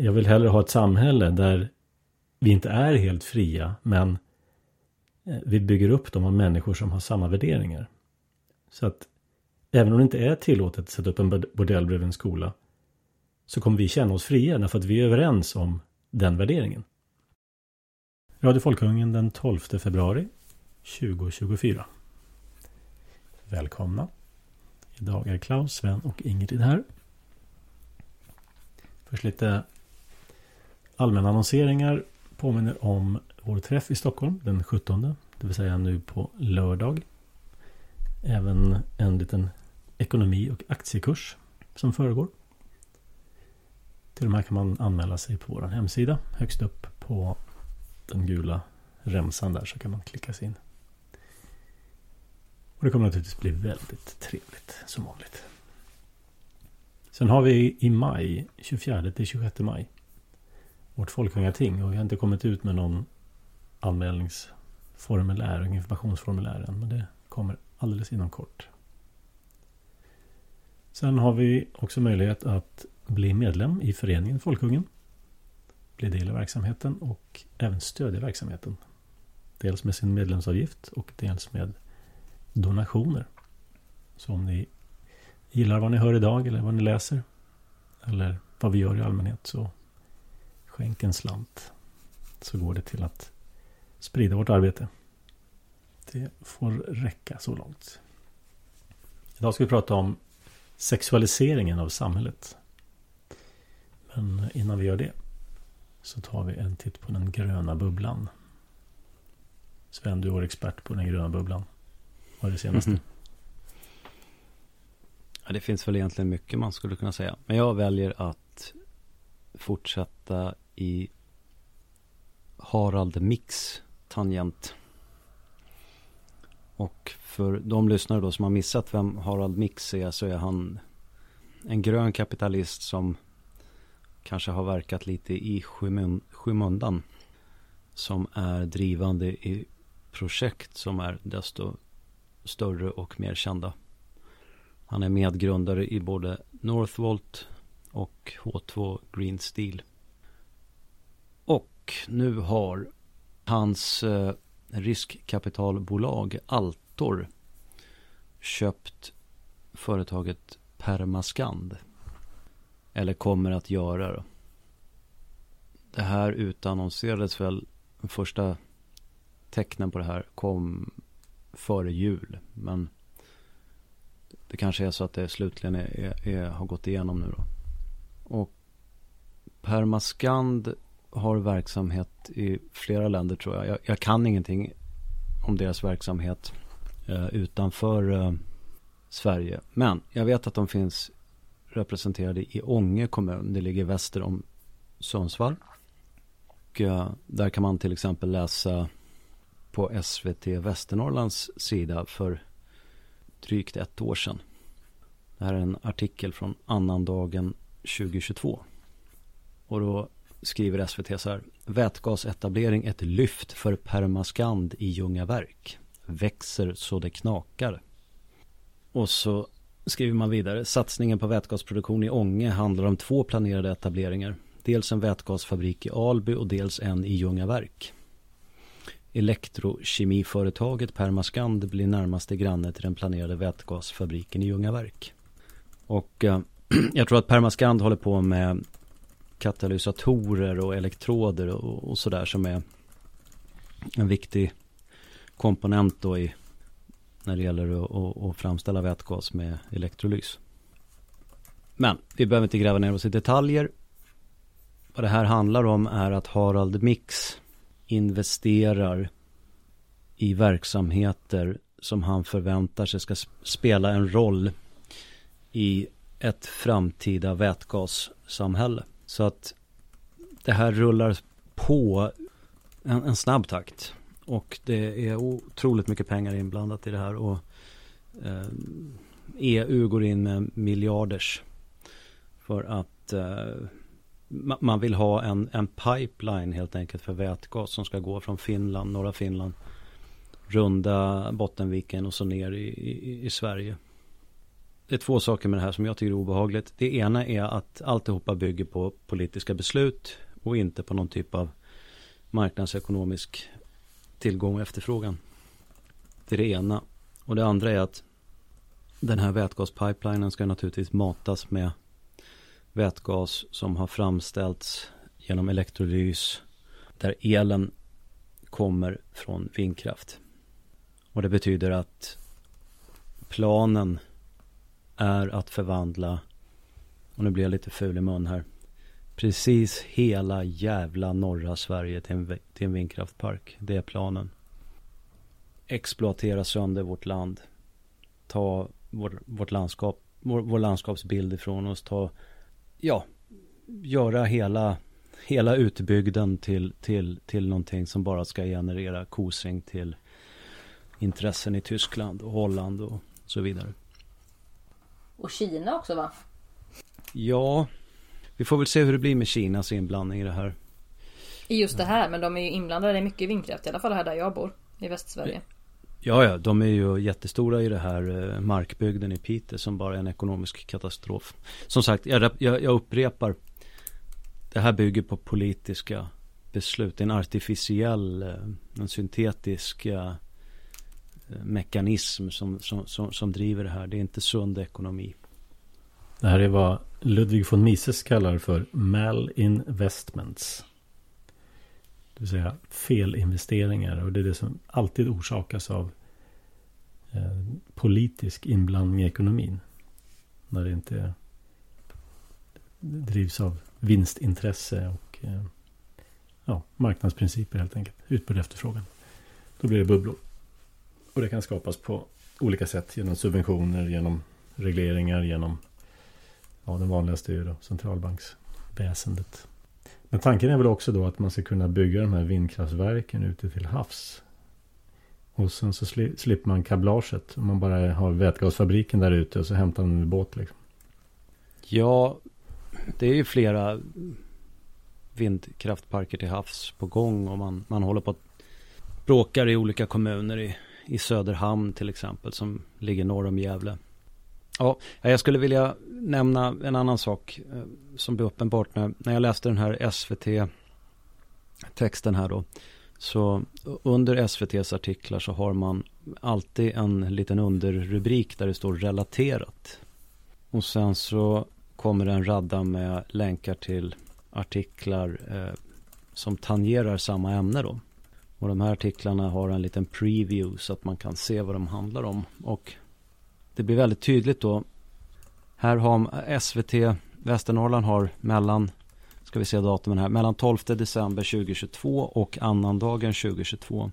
jag vill hellre ha ett samhälle där vi inte är helt fria, men eh, vi bygger upp dem av människor som har samma värderingar. Så att även om det inte är tillåtet att sätta upp en bordell bredvid en skola så kommer vi känna oss fria därför att vi är överens om den värderingen. Radio Folkungen den 12 februari 2024. Välkomna. Idag är Klaus, Sven och Ingrid här. Först lite allmänna annonseringar påminner om vår träff i Stockholm den 17. Det vill säga nu på lördag. Även en liten ekonomi och aktiekurs som föregår. Till de här kan man anmäla sig på vår hemsida. Högst upp på den gula remsan där så kan man klicka sig in. Och det kommer naturligtvis bli väldigt trevligt som vanligt. Sen har vi i maj, 24 till 26 maj, vårt Folkungating. Och vi har inte kommit ut med någon anmälningsformulär och informationsformulär än. Men det kommer alldeles inom kort. Sen har vi också möjlighet att bli medlem i föreningen Folkungen. Bli del av verksamheten och även stödja verksamheten. Dels med sin medlemsavgift och dels med donationer. Så om ni gillar vad ni hör idag eller vad ni läser eller vad vi gör i allmänhet så skänk en slant. Så går det till att sprida vårt arbete. Det får räcka så långt. Idag ska vi prata om sexualiseringen av samhället. Men innan vi gör det så tar vi en titt på den gröna bubblan. Sven, du är expert på den gröna bubblan. Vad är det senaste? Mm -hmm. ja, det finns väl egentligen mycket man skulle kunna säga. Men jag väljer att fortsätta i Harald Mix tangent. Och för de lyssnare då som har missat vem Harald Mix är så är han en grön kapitalist som kanske har verkat lite i skymundan. Som är drivande i projekt som är desto större och mer kända. Han är medgrundare i både Northvolt och H2 Green Steel. Och nu har hans eh, riskkapitalbolag Altor köpt företaget Permascand. Eller kommer att göra det. Det här utannonserades väl, första tecknen på det här kom före jul. Men det kanske är så att det slutligen är, är, är, har gått igenom nu då. Och Permascand har verksamhet i flera länder tror jag. Jag, jag kan ingenting om deras verksamhet eh, utanför eh, Sverige. Men jag vet att de finns representerade i Ånge kommun. Det ligger väster om Sundsvall. Och eh, där kan man till exempel läsa på SVT Västernorrlands sida för drygt ett år sedan. Det här är en artikel från annandagen 2022. Och då skriver SVT så här. Vätgasetablering ett lyft för Permascand i Ljungaverk. Växer så det knakar. Och så skriver man vidare. Satsningen på vätgasproduktion i Ånge handlar om två planerade etableringar. Dels en vätgasfabrik i Alby och dels en i Ljungaverk. Elektrokemiföretaget Permascand blir närmaste granne till den planerade vätgasfabriken i Ljungaverk. Och eh, jag tror att Permascand håller på med katalysatorer och elektroder och, och sådär som är en viktig komponent då i när det gäller att, att, att framställa vätgas med elektrolys. Men vi behöver inte gräva ner oss i detaljer. Vad det här handlar om är att Harald Mix investerar i verksamheter som han förväntar sig ska spela en roll i ett framtida vätgassamhälle. Så att det här rullar på en, en snabb takt. Och det är otroligt mycket pengar inblandat i det här. Och eh, EU går in med miljarders. För att eh, man vill ha en, en pipeline helt enkelt för vätgas som ska gå från Finland, norra Finland. Runda Bottenviken och så ner i, i, i Sverige det är två saker med det här som jag tycker är obehagligt. Det ena är att alltihopa bygger på politiska beslut och inte på någon typ av marknadsekonomisk tillgång och efterfrågan. Det är det ena. Och det andra är att den här vätgaspipelinen ska naturligtvis matas med vätgas som har framställts genom elektrolys där elen kommer från vindkraft. Och det betyder att planen är att förvandla, och nu blir jag lite ful i mun här, precis hela jävla norra Sverige till en, till en vindkraftpark. Det är planen. Exploatera sönder vårt land. Ta vår, vårt landskap, vår, vår landskapsbild ifrån oss. Ta, ja, göra hela, hela utbygden till, till, till någonting som bara ska generera kosing till intressen i Tyskland och Holland och så vidare. Och Kina också va? Ja, vi får väl se hur det blir med Kinas inblandning i det här. I just det här, men de är ju inblandade i mycket vindkraft, i alla fall här där jag bor, i Västsverige. Ja, ja, de är ju jättestora i det här eh, markbygden i Piteå som bara är en ekonomisk katastrof. Som sagt, jag, jag, jag upprepar. Det här bygger på politiska beslut. En artificiell, eh, en syntetisk eh, mekanism som, som, som, som driver det här. Det är inte sund ekonomi. Det här är vad Ludwig von Mises kallar för malinvestments. Det vill säga felinvesteringar. Och det är det som alltid orsakas av eh, politisk inblandning i ekonomin. När det inte drivs av vinstintresse och eh, ja, marknadsprinciper helt enkelt. Utbud och efterfrågan. Då blir det bubblor. Och det kan skapas på olika sätt. Genom subventioner, genom regleringar, genom ja, den vanligaste är ju då centralbanksväsendet. Men tanken är väl också då att man ska kunna bygga de här vindkraftverken ute till havs. Och sen så slipper man kablaget. Om man bara har vätgasfabriken där ute och så hämtar man en båt liksom. Ja, det är ju flera vindkraftparker till havs på gång och man, man håller på att bråkar i olika kommuner i, i Söderhamn till exempel som ligger norr om Gävle. Ja, jag skulle vilja nämna en annan sak eh, som blir uppenbart när, när jag läste den här SVT-texten här då. Så under SVTs artiklar så har man alltid en liten underrubrik där det står relaterat. Och sen så kommer en radda med länkar till artiklar eh, som tangerar samma ämne då. Och de här artiklarna har en liten preview så att man kan se vad de handlar om. Och det blir väldigt tydligt då. Här har SVT Västernorrland har mellan, ska vi se datumen här, mellan 12 december 2022 och annandagen 2022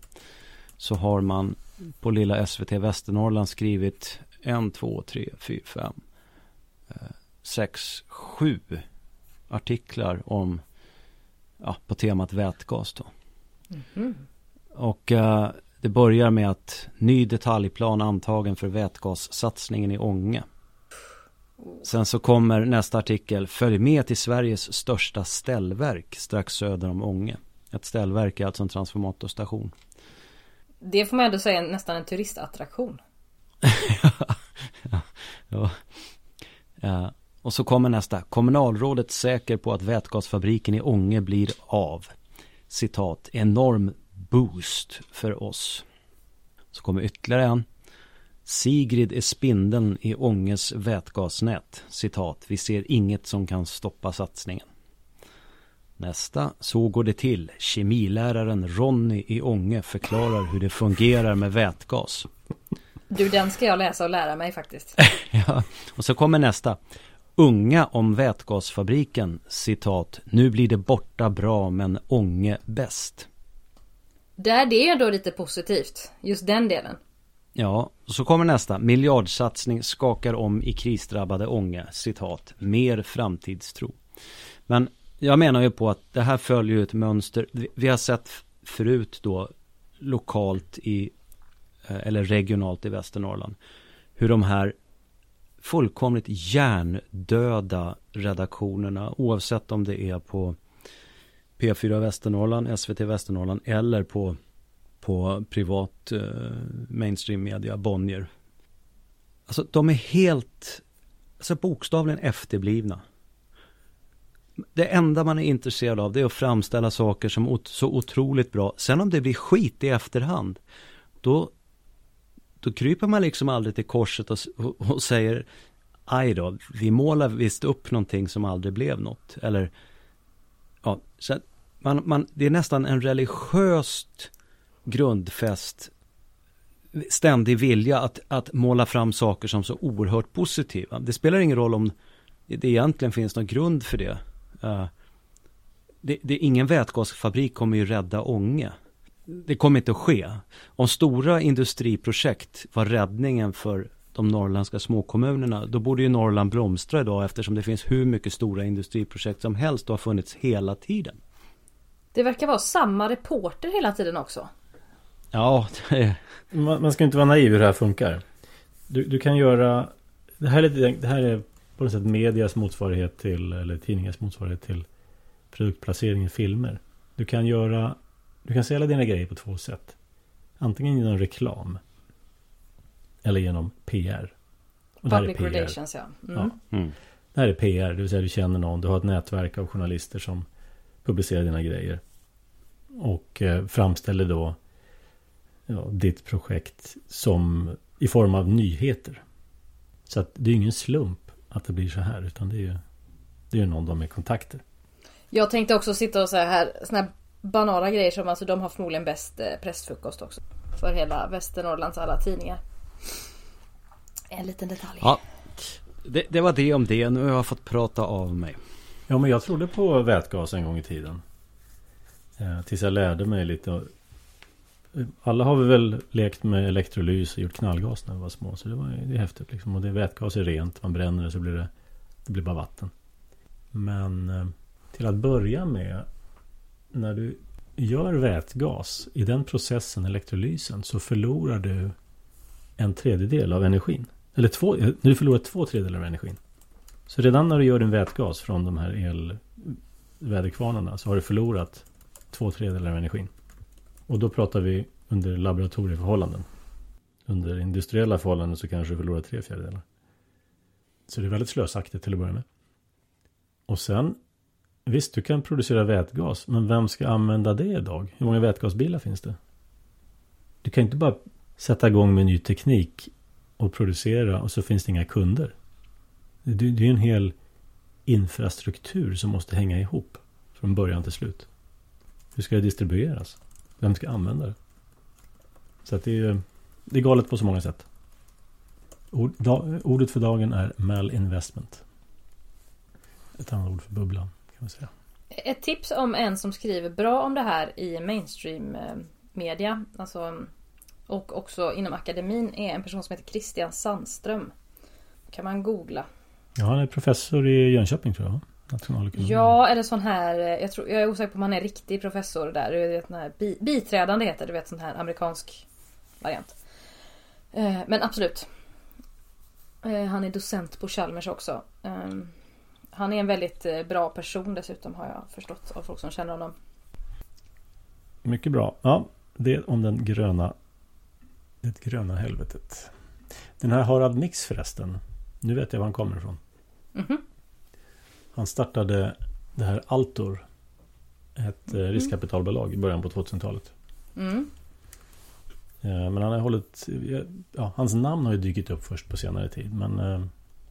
så har man på lilla SVT Västernorrland skrivit en, två, tre, fyra, fem, eh, sex, sju artiklar om ja, på temat vätgas då. Mm -hmm. Och uh, det börjar med att ny detaljplan antagen för vätgassatsningen i Ånge. Sen så kommer nästa artikel, följ med till Sveriges största ställverk strax söder om Ånge. Ett ställverk är alltså en transformatorstation. Det får man ändå säga är nästan en turistattraktion. ja, ja, ja. Och så kommer nästa. Kommunalrådet säker på att vätgasfabriken i Ånge blir av. Citat. Enorm boost för oss. Så kommer ytterligare en. Sigrid är spindeln i Ånges vätgasnät. Citat. Vi ser inget som kan stoppa satsningen. Nästa. Så går det till. Kemiläraren Ronny i Ånge förklarar hur det fungerar med vätgas. Du, den ska jag läsa och lära mig faktiskt. ja, och så kommer nästa. Unga om vätgasfabriken, citat, nu blir det borta bra men Ånge bäst. Där det är då lite positivt, just den delen. Ja, och så kommer nästa. Miljardsatsning skakar om i krisdrabbade Ånge, citat, mer framtidstro. Men jag menar ju på att det här följer ett mönster. Vi har sett förut då lokalt i, eh, eller regionalt i Västernorrland, hur de här fullkomligt hjärndöda redaktionerna, oavsett om det är på P4 Västernorrland, SVT Västernorrland eller på, på privat eh, mainstream media, Bonnier. Alltså de är helt alltså bokstavligen efterblivna. Det enda man är intresserad av det är att framställa saker som så otroligt bra. Sen om det blir skit i efterhand, då, då kryper man liksom aldrig till korset och, och, och säger aj då, vi målar visst upp någonting som aldrig blev något. Eller, så man, man, det är nästan en religiöst grundfäst ständig vilja att, att måla fram saker som så oerhört positiva. Det spelar ingen roll om det egentligen finns någon grund för det. Uh, det, det, ingen vätgasfabrik kommer ju rädda Ånge. Det kommer inte att ske. Om stora industriprojekt var räddningen för de norrländska småkommunerna, då borde ju Norrland blomstra idag eftersom det finns hur mycket stora industriprojekt som helst och har funnits hela tiden. Det verkar vara samma reporter hela tiden också. Ja, det... man, man ska inte vara naiv hur det här funkar. Du, du kan göra... Det här, är, det här är på något sätt medias motsvarighet till, eller tidningars motsvarighet till produktplacering i filmer. Du kan göra... Du kan sälja dina grejer på två sätt. Antingen genom reklam. Eller genom PR. Och Public relations ja. Mm. ja. Mm. Det här är PR, det vill säga du känner någon, du har ett nätverk av journalister som publicerar dina grejer. Och eh, framställer då ja, ditt projekt som i form av nyheter. Så att det är ingen slump att det blir så här utan det är ju det är någon de med kontakter. Jag tänkte också sitta och säga här såna här banala grejer som alltså de har förmodligen bäst eh, pressfrukost också. För hela Västernorrlands alla tidningar. En liten detalj. Ja, det, det, var det om det. Nu har jag fått prata av mig. Ja, men jag trodde på vätgas en gång i tiden. Eh, tills jag lärde mig lite. Alla har vi väl lekt med elektrolys och gjort knallgas när vi var små. Så det, var, det är häftigt liksom. Och det vätgas är rent. Man bränner det så blir det, det blir bara vatten. Men eh, till att börja med. När du gör vätgas. I den processen, elektrolysen. Så förlorar du en tredjedel av energin. Eller två, eh, du förlorar två tredjedelar av energin. Så redan när du gör din vätgas från de här elväderkvarnarna så har du förlorat två tredjedelar av energin. Och då pratar vi under laboratorieförhållanden. Under industriella förhållanden så kanske du förlorar tre fjärdedelar. Så det är väldigt slösaktigt till att börja med. Och sen Visst, du kan producera vätgas, men vem ska använda det idag? Hur många vätgasbilar finns det? Du kan inte bara sätta igång med ny teknik och producera och så finns det inga kunder. Det, är en hel infrastruktur som måste hänga ihop från början till slut. Hur ska det distribueras? Vem ska använda det? Så att det är, det är galet på så många sätt. Ord, da, ordet för dagen är malinvestment. Ett annat ord för bubblan kan man säga. Ett tips om en som skriver bra om det här i mainstream eh, media. Alltså och också inom akademin är en person som heter Christian Sandström. Kan man googla. Ja, han är professor i Jönköping tror jag. Nationalekonomi. Ja, eller sån här, jag, tror, jag är osäker på om han är riktig professor där. Du vet, här, bi, biträdande heter det, du vet sån här amerikansk variant. Eh, men absolut. Eh, han är docent på Chalmers också. Eh, han är en väldigt eh, bra person dessutom har jag förstått av folk som känner honom. Mycket bra. Ja, det om den gröna det gröna helvetet. Den här Harald Mix förresten. Nu vet jag var han kommer ifrån. Mm -hmm. Han startade det här Altor. Ett mm. riskkapitalbolag i början på 2000-talet. Mm. Men han har hållit... Ja, hans namn har ju dykt upp först på senare tid. Men uh,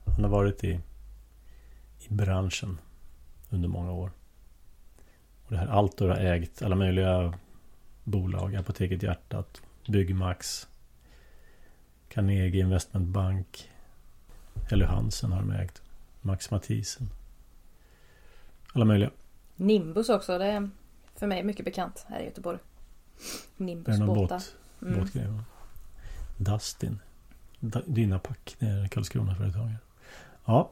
han har varit i, i branschen under många år. Och det här Altor har ägt alla möjliga bolag. Apoteket Hjärtat, Byggmax, Carnegie Investment Bank. Eller Hansen har de ägt. Max Mathisen. Alla möjliga. Nimbus också. Det är för mig mycket bekant här i Göteborg. Nimbus båtar. Båt, mm. båtgrej, va? Dustin. Dynapack. Det är Karlskrona-företaget. Ja.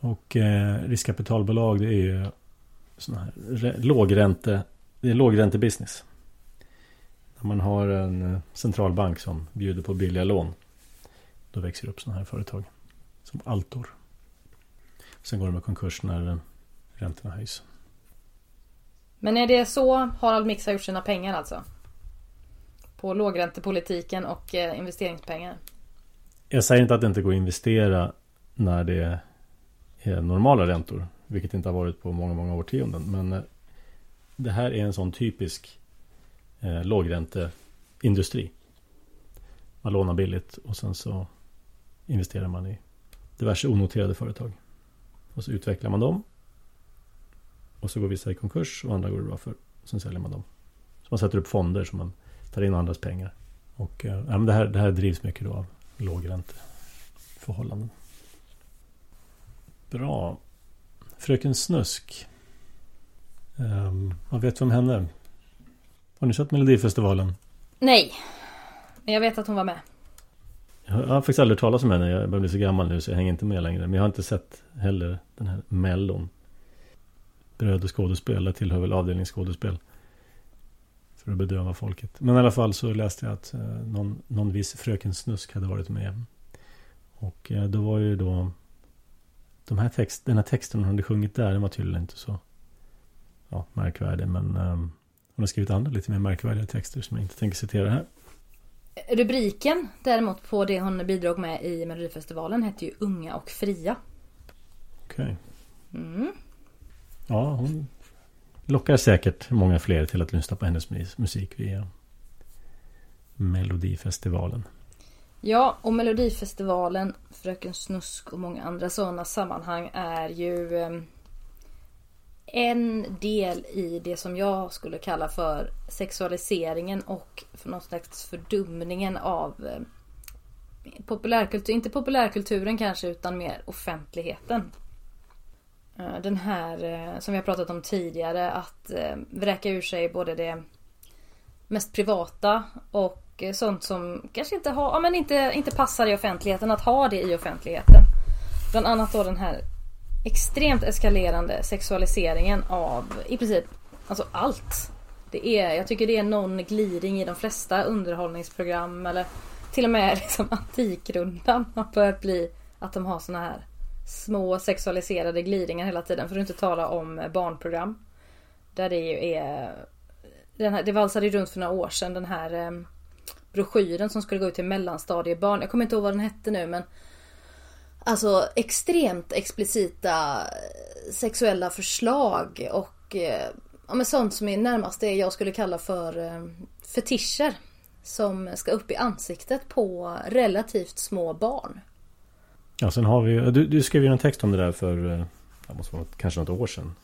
Och eh, riskkapitalbolag det är ju sådana här lågränte. Det är lågräntebusiness. När man har en eh, centralbank som bjuder på billiga lån. Då växer det upp sådana här företag. Som Altor. Sen går de i konkurs när räntorna höjs. Men är det så Harald Mix har gjort sina pengar alltså? På lågräntepolitiken och eh, investeringspengar? Jag säger inte att det inte går att investera när det är normala räntor. Vilket inte har varit på många, många årtionden. Men eh, det här är en sån typisk eh, lågränteindustri. Man lånar billigt och sen så investerar man i diverse onoterade företag. Och så utvecklar man dem. Och så går vissa i konkurs och andra går det bra för. Sen säljer man dem. Så man sätter upp fonder som man tar in andras pengar. Och eh, ja, men det, här, det här drivs mycket då av lågränteförhållanden. Bra. Fröken Snusk. Um, vad vet vi om henne? Har ni sett Melodifestivalen? Nej. Men jag vet att hon var med. Jag har faktiskt aldrig talat om henne. Jag börjar bli så gammal nu så jag hänger inte med längre. Men jag har inte sett heller den här Mellon. Bröd och skådespel. Tillhör väl avdelningsskådespel. För att bedöva folket. Men i alla fall så läste jag att eh, någon, någon viss fröken Snusk hade varit med. Och eh, då var ju då de här text, den här texten hon hade sjungit där, den var tydligen inte så ja, märkvärdig. Men um, hon har skrivit andra lite mer märkvärdiga texter som jag inte tänker citera här. Rubriken däremot på det hon bidrog med i Melodifestivalen hette ju Unga och fria. Okej. Okay. Mm. Ja, hon lockar säkert många fler till att lyssna på hennes musik via Melodifestivalen. Ja, och Melodifestivalen, Fröken Snusk och många andra sådana sammanhang är ju ehm, en del i det som jag skulle kalla för sexualiseringen och för någon slags fördumningen av eh, populärkultur, inte populärkulturen kanske utan mer offentligheten. Eh, den här eh, som vi har pratat om tidigare att vräka ur sig både det mest privata och sånt som kanske inte, har, ja, men inte, inte passar i offentligheten att ha det i offentligheten. Bland annat då den här extremt eskalerande sexualiseringen av i princip alltså allt. Det är, jag tycker det är någon gliring i de flesta underhållningsprogram eller till och med liksom Antikrundan har börjat bli att de har såna här små sexualiserade glidningar hela tiden. För att inte tala om barnprogram. Där det ju är den här, det valsade ju runt för några år sedan den här eh, broschyren som skulle gå ut till mellanstadiebarn. Jag kommer inte ihåg vad den hette nu men Alltså extremt explicita eh, sexuella förslag och eh, ja, men sånt som är närmast det jag skulle kalla för eh, fetischer. Som ska upp i ansiktet på relativt små barn. Ja, sen har vi du, du skrev ju en text om det där för, det måste vara kanske något år sedan.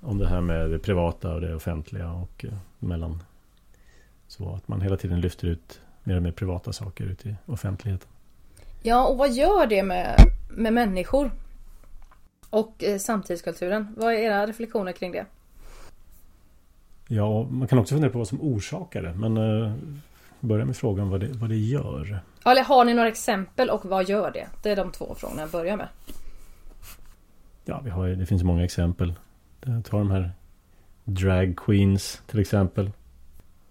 Om det här med det privata och det offentliga och mellan så att man hela tiden lyfter ut mer och mer privata saker ut i offentligheten. Ja, och vad gör det med, med människor? Och eh, samtidskulturen. Vad är era reflektioner kring det? Ja, man kan också fundera på vad som orsakar det. Men eh, börja med frågan vad det, vad det gör. Eller har ni några exempel och vad gör det? Det är de två frågorna jag börjar med. Ja, vi har, det finns många exempel. Ta de här Drag Queens till exempel.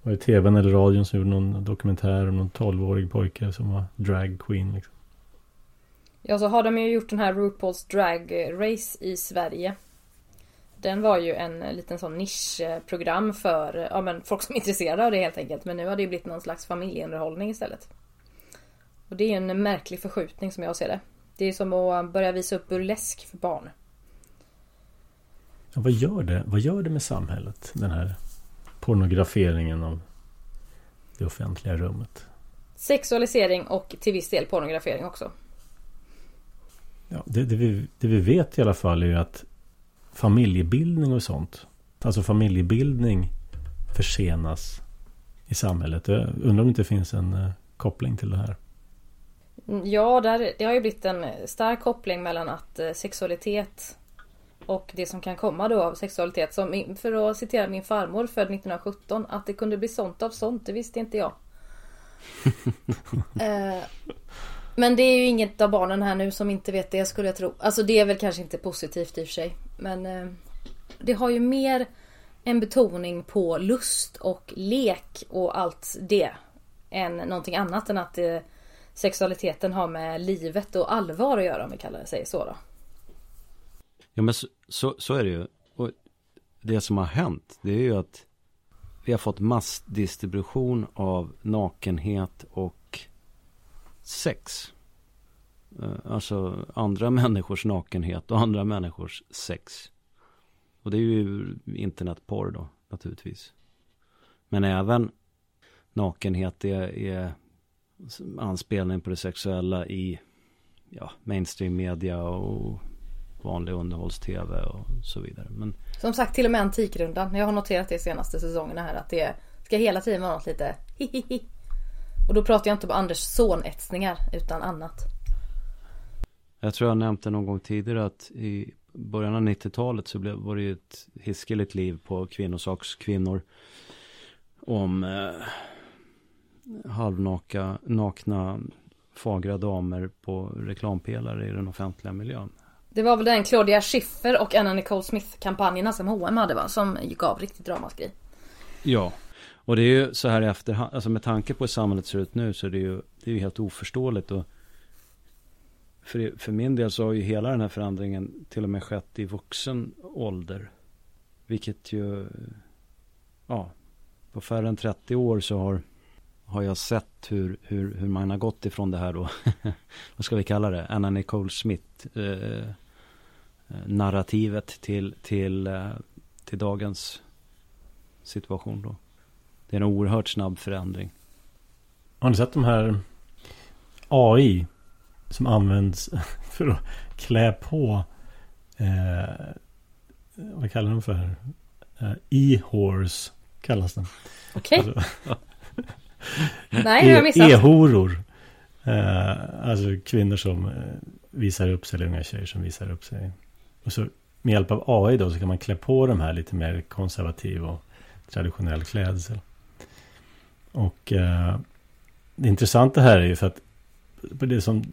Var det tvn eller radion som gjorde någon dokumentär om någon 12-årig pojke som var drag queen liksom. Ja, så har de ju gjort den här RuPaul's Drag Race i Sverige. Den var ju en liten sån nischprogram för ja, men folk som är intresserade av det helt enkelt. Men nu har det ju blivit någon slags familjeunderhållning istället. Och det är en märklig förskjutning som jag ser det. Det är som att börja visa upp burlesk för barn. Ja, vad gör det? Vad gör det med samhället? Den här pornograferingen av det offentliga rummet. Sexualisering och till viss del pornografering också. Ja, det, det, vi, det vi vet i alla fall är ju att familjebildning och sånt. Alltså familjebildning försenas i samhället. Jag undrar om det inte finns en uh, koppling till det här. Ja, där, det har ju blivit en stark koppling mellan att uh, sexualitet och det som kan komma då av sexualitet. Som, för att citera min farmor född 1917. Att det kunde bli sånt av sånt, det visste inte jag. eh, men det är ju inget av barnen här nu som inte vet det skulle jag tro. Alltså det är väl kanske inte positivt i och för sig. Men eh, det har ju mer en betoning på lust och lek och allt det. Än någonting annat än att eh, sexualiteten har med livet och allvar att göra om vi kallar det sig så då. Ja men så, så, så, är det ju. Och det som har hänt det är ju att vi har fått massdistribution av nakenhet och sex. Eh, alltså andra människors nakenhet och andra människors sex. Och det är ju internetporr då naturligtvis. Men även nakenhet är, är anspelning på det sexuella i ja, mainstream media och vanlig underhålls-tv och så vidare. Men... Som sagt till och med Antikrundan. Jag har noterat det senaste säsongerna här att det ska hela tiden vara något lite hihihi. Och då pratar jag inte om Anders sonetsningar utan annat. Jag tror jag nämnt det någon gång tidigare att i början av 90-talet så blev, var det ju ett hiskeligt liv på kvinnosakskvinnor. Om eh, halvnaka, nakna, fagra damer på reklampelare i den offentliga miljön. Det var väl den Claudia Schiffer och Anna Nicole Smith-kampanjerna som H&M hade va? Som gav riktigt ramaskri. Ja, och det är ju så här i efterhand, alltså med tanke på hur samhället ser ut nu så är det ju, det är ju helt oförståeligt. Och för, för min del så har ju hela den här förändringen till och med skett i vuxen ålder. Vilket ju, ja, på färre än 30 år så har, har jag sett hur, hur, hur man har gått ifrån det här då, vad ska vi kalla det, Anna Nicole Smith eh, eh narrativet till, till, eh, till dagens situation då. Det är en oerhört snabb förändring. Har ni sett de här AI som används för att klä på eh, vad kallar de för? Eh, E-horse kallas den. Okej. Okay. Alltså, Nej, det har jag missat. E-horor. Eh, alltså kvinnor som eh, visar upp sig, eller unga tjejer som visar upp sig. Och så med hjälp av AI då så kan man klä på de här lite mer konservativ och traditionell klädsel. Och eh, det intressanta här är ju för att på det som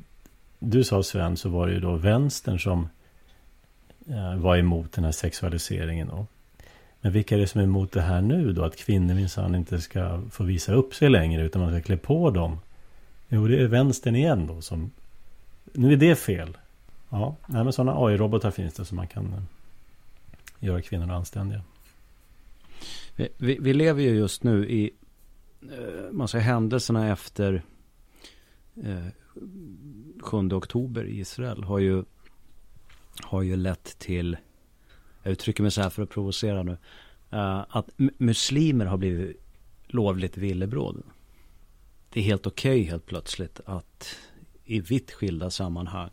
du sa Sven så var det ju då vänstern som eh, var emot den här sexualiseringen. Då. Men vilka är det som är emot det här nu då? Att kvinnor minsann inte ska få visa upp sig längre utan man ska klä på dem. Jo, det är vänstern igen då som... Nu är det fel. Ja, nej, men sådana AI-robotar finns det som man kan eh, göra kvinnorna anständiga. Vi, vi, vi, lever ju just nu i Eh, man säger, händelserna efter eh, 7 oktober i Israel har ju, har ju lett till, jag uttrycker mig så här för att provocera nu, eh, att muslimer har blivit lovligt villebråd. Det är helt okej okay helt plötsligt att i vitt skilda sammanhang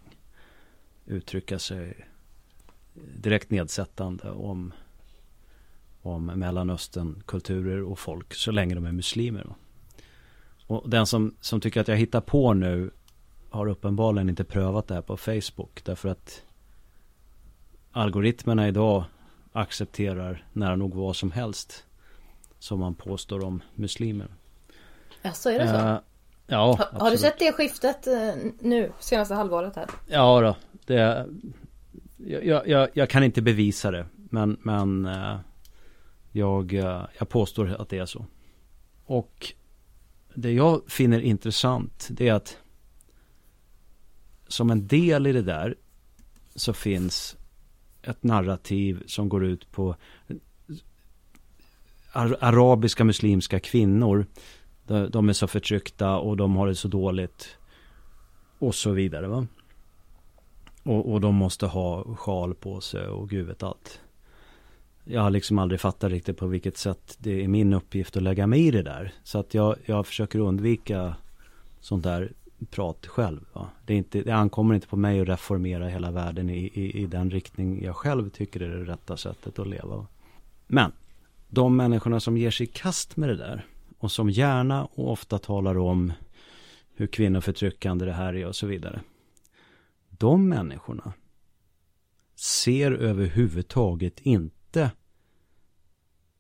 uttrycka sig direkt nedsättande om, om Mellanöstern, kulturer och folk så länge de är muslimer. Och den som, som tycker att jag hittar på nu har uppenbarligen inte prövat det här på Facebook. Därför att algoritmerna idag accepterar nära nog vad som helst. Som man påstår om muslimer. Ja, så är det så? Uh, ja, ha, Har du sett det skiftet uh, nu, senaste halvåret här? Ja då, det... Jag, jag, jag kan inte bevisa det. Men, men uh, jag, eh, jag påstår att det är så. Och det jag finner intressant det är att som en del i det där så finns ett narrativ som går ut på arabiska muslimska kvinnor. De är så förtryckta och de har det så dåligt. Och så vidare va. Och, och de måste ha sjal på sig och gud vet allt. Jag har liksom aldrig fattat riktigt på vilket sätt det är min uppgift att lägga mig i det där. Så att jag, jag försöker undvika sånt där prat själv. Va? Det, är inte, det ankommer inte på mig att reformera hela världen i, i, i den riktning jag själv tycker är det rätta sättet att leva. Va? Men de människorna som ger sig i kast med det där och som gärna och ofta talar om hur kvinnoförtryckande det här är och så vidare. De människorna ser överhuvudtaget inte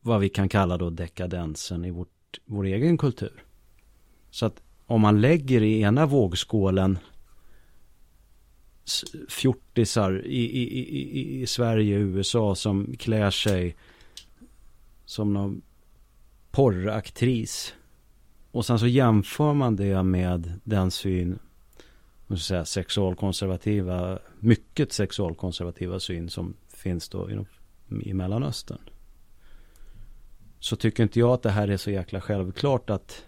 vad vi kan kalla då dekadensen i vårt, vår egen kultur. Så att om man lägger i ena vågskålen fjortisar i, i, i, i Sverige och USA som klär sig som någon porraktris. Och sen så jämför man det med den syn, måste säga, sexualkonservativa, mycket sexualkonservativa syn som finns då i, i Mellanöstern. Så tycker inte jag att det här är så jäkla självklart att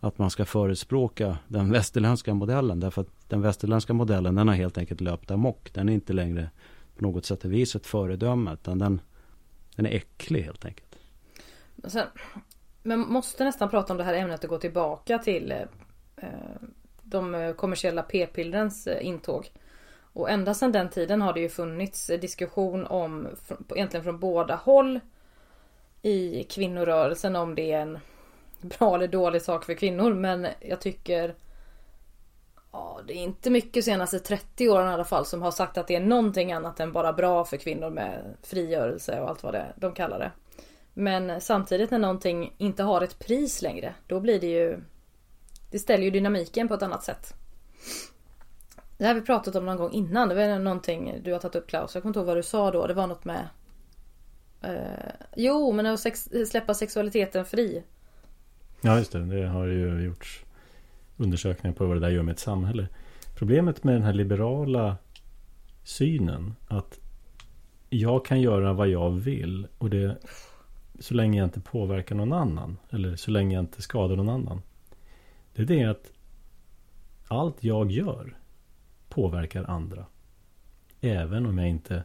att man ska förespråka den västerländska modellen. Därför att den västerländska modellen den har helt enkelt löpt amok. Den är inte längre på något sätt och vis ett föredöme. Utan den, den är äcklig helt enkelt. Sen, men måste nästan prata om det här ämnet och gå tillbaka till eh, de kommersiella p-pillrens eh, intåg. Och ända sedan den tiden har det ju funnits diskussion om, egentligen från båda håll i kvinnorörelsen om det är en bra eller dålig sak för kvinnor. Men jag tycker Ja, det är inte mycket senaste 30 åren i alla fall som har sagt att det är någonting annat än bara bra för kvinnor med frigörelse och allt vad det de kallar det. Men samtidigt när någonting inte har ett pris längre, då blir det ju Det ställer ju dynamiken på ett annat sätt. Det här har vi pratat om någon gång innan. Det var någonting du har tagit upp Klaus. Jag kommer inte ihåg vad du sa då. Det var något med eh, Jo, men att sex, släppa sexualiteten fri. Ja, just det. Det har ju gjorts undersökningar på vad det där gör med ett samhälle. Problemet med den här liberala synen att jag kan göra vad jag vill och det så länge jag inte påverkar någon annan eller så länge jag inte skadar någon annan. Det är det att allt jag gör påverkar andra. Även om jag inte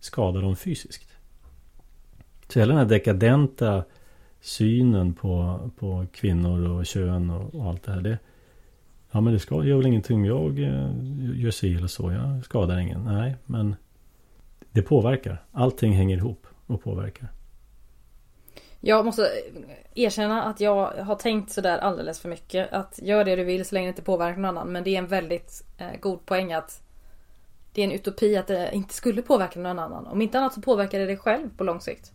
skadar dem fysiskt. Så hela den här dekadenta synen på, på kvinnor och kön och, och allt det här. Det, ja men det ska, gör väl ingenting om jag eh, gör si eller så. Jag skadar ingen. Nej, men det påverkar. Allting hänger ihop och påverkar. Jag måste erkänna att jag har tänkt sådär alldeles för mycket. Att gör det du vill så länge det inte påverkar någon annan. Men det är en väldigt eh, god poäng att det är en utopi att det inte skulle påverka någon annan. Om inte annat så påverkar det dig själv på lång sikt.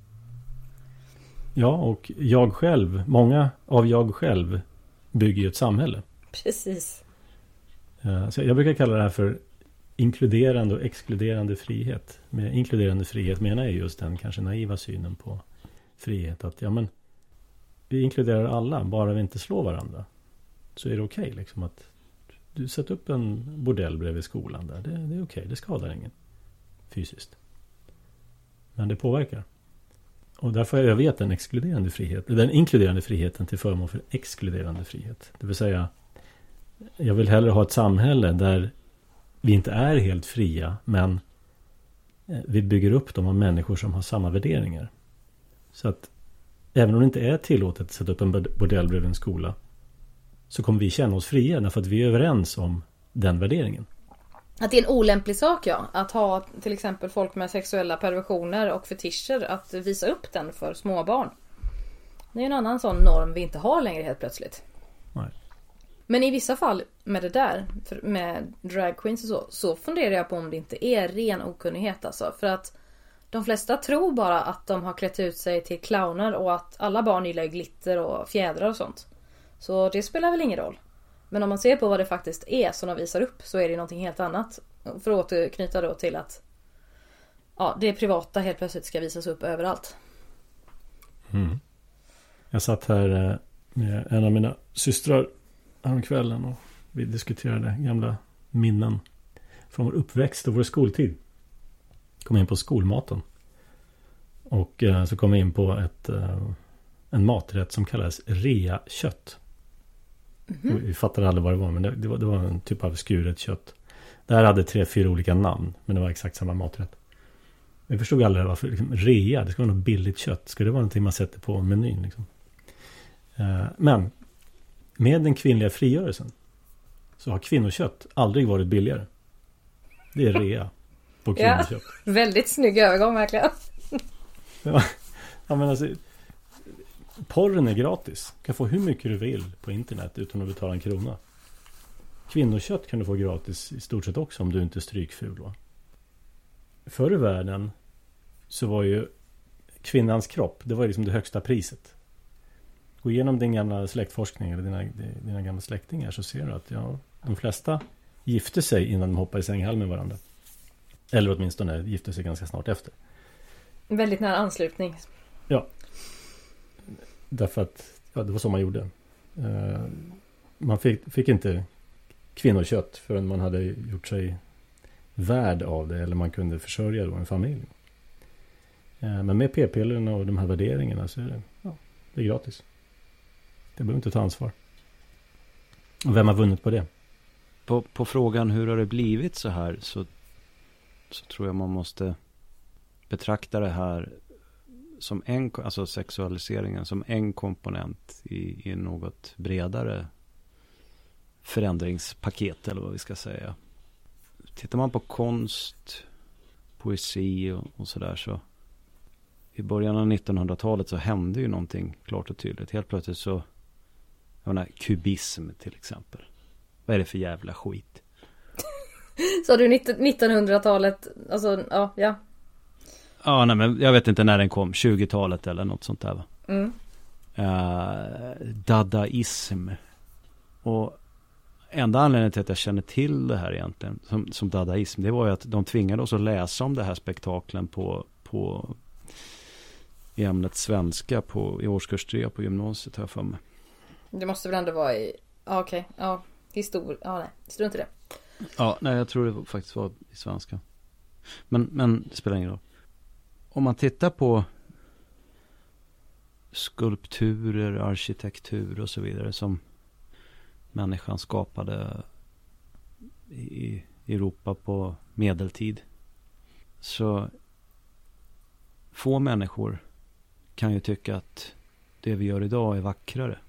Ja, och jag själv, många av jag själv bygger ju ett samhälle. Precis. Eh, så jag brukar kalla det här för inkluderande och exkluderande frihet. Med inkluderande frihet menar jag just den kanske naiva synen på frihet. Att ja men vi inkluderar alla, bara vi inte slår varandra. Så är det okej okay, liksom att du sätter upp en bordell bredvid skolan där. Det, det är okej, okay, det skadar ingen. Fysiskt. Men det påverkar. Och därför har jag övergett den exkluderande frihet, den inkluderande friheten till förmån för exkluderande frihet. Det vill säga Jag vill hellre ha ett samhälle där vi inte är helt fria men eh, vi bygger upp dem av människor som har samma värderingar. Så att även om det inte är tillåtet att sätta upp en bordell bredvid en skola så kommer vi känna oss fria därför att vi är överens om den värderingen. Att det är en olämplig sak ja. Att ha till exempel folk med sexuella perversioner och fetischer att visa upp den för småbarn. Det är en annan sån norm vi inte har längre helt plötsligt. Nej. Men i vissa fall med det där, med drag queens och så, så funderar jag på om det inte är ren okunnighet alltså. För att de flesta tror bara att de har klätt ut sig till clowner och att alla barn gillar glitter och fjädrar och sånt. Så det spelar väl ingen roll. Men om man ser på vad det faktiskt är som de visar upp så är det någonting helt annat. För att återknyta då till att Ja, det privata helt plötsligt ska visas upp överallt. Mm. Jag satt här eh, med en av mina systrar häromkvällen och vi diskuterade gamla minnen från vår uppväxt och vår skoltid. Kom in på skolmaten. Och eh, så kom vi in på ett, eh, en maträtt som kallades rea-kött. Mm-hmm. Vi fattade aldrig vad det var men det, det, var, det var en typ av skuret kött. Det här hade tre, fyra olika namn men det var exakt samma maträtt. Vi förstod aldrig varför liksom, rea, det ska vara något billigt kött. Ska det vara någonting man sätter på menyn? Liksom? Eh, men med den kvinnliga frigörelsen så har kvinnokött aldrig varit billigare. Det är rea på kvinnokött. Ja, väldigt snygg övergång verkligen. ja, men alltså, Porren är gratis. Du kan få hur mycket du vill på internet utan att betala en krona. Kvinnokött kan du få gratis i stort sett också om du inte är strykful. Va? Förr i världen så var ju kvinnans kropp, det var liksom det högsta priset. Gå igenom din gamla släktforskning eller dina, dina gamla släktingar så ser du att ja, de flesta gifte sig innan de hoppade i sänghalm med varandra. Eller åtminstone gifte sig ganska snart efter. Väldigt nära anslutning. Ja. Därför att ja, det var så man gjorde. Eh, man fick, fick, inte kvinnokött förrän man hade gjort sig värd av det eller man kunde försörja då en familj. Eh, men med p-pillerna och de här värderingarna så är det, ja, det är gratis. Det behöver inte ta ansvar. Och vem har vunnit på det? På, på frågan hur har det blivit så här så, så tror jag man måste betrakta det här som en, alltså sexualiseringen som en komponent i, i något bredare förändringspaket eller vad vi ska säga. Tittar man på konst, poesi och, och sådär så i början av 1900-talet så hände ju någonting klart och tydligt. Helt plötsligt så, jag menar, kubism till exempel. Vad är det för jävla skit? Sa du 1900-talet? Alltså, ja, ja. Ja, nej men jag vet inte när den kom. 20-talet eller något sånt där va? Mm. Uh, dadaism. Och enda anledningen till att jag känner till det här egentligen som, som dadaism. Det var ju att de tvingade oss att läsa om det här spektaklen på, på i ämnet svenska på, i årskurs 3 på gymnasiet har jag för mig. Det måste väl ändå vara i, ja okej, okay. ja, historia, ja nej, strunt i det. Ja, nej jag tror det faktiskt var i svenska. Men, men det spelar ingen roll. Om man tittar på skulpturer, arkitektur och så vidare som människan skapade i Europa på medeltid. Så få människor kan ju tycka att det vi gör idag är vackrare.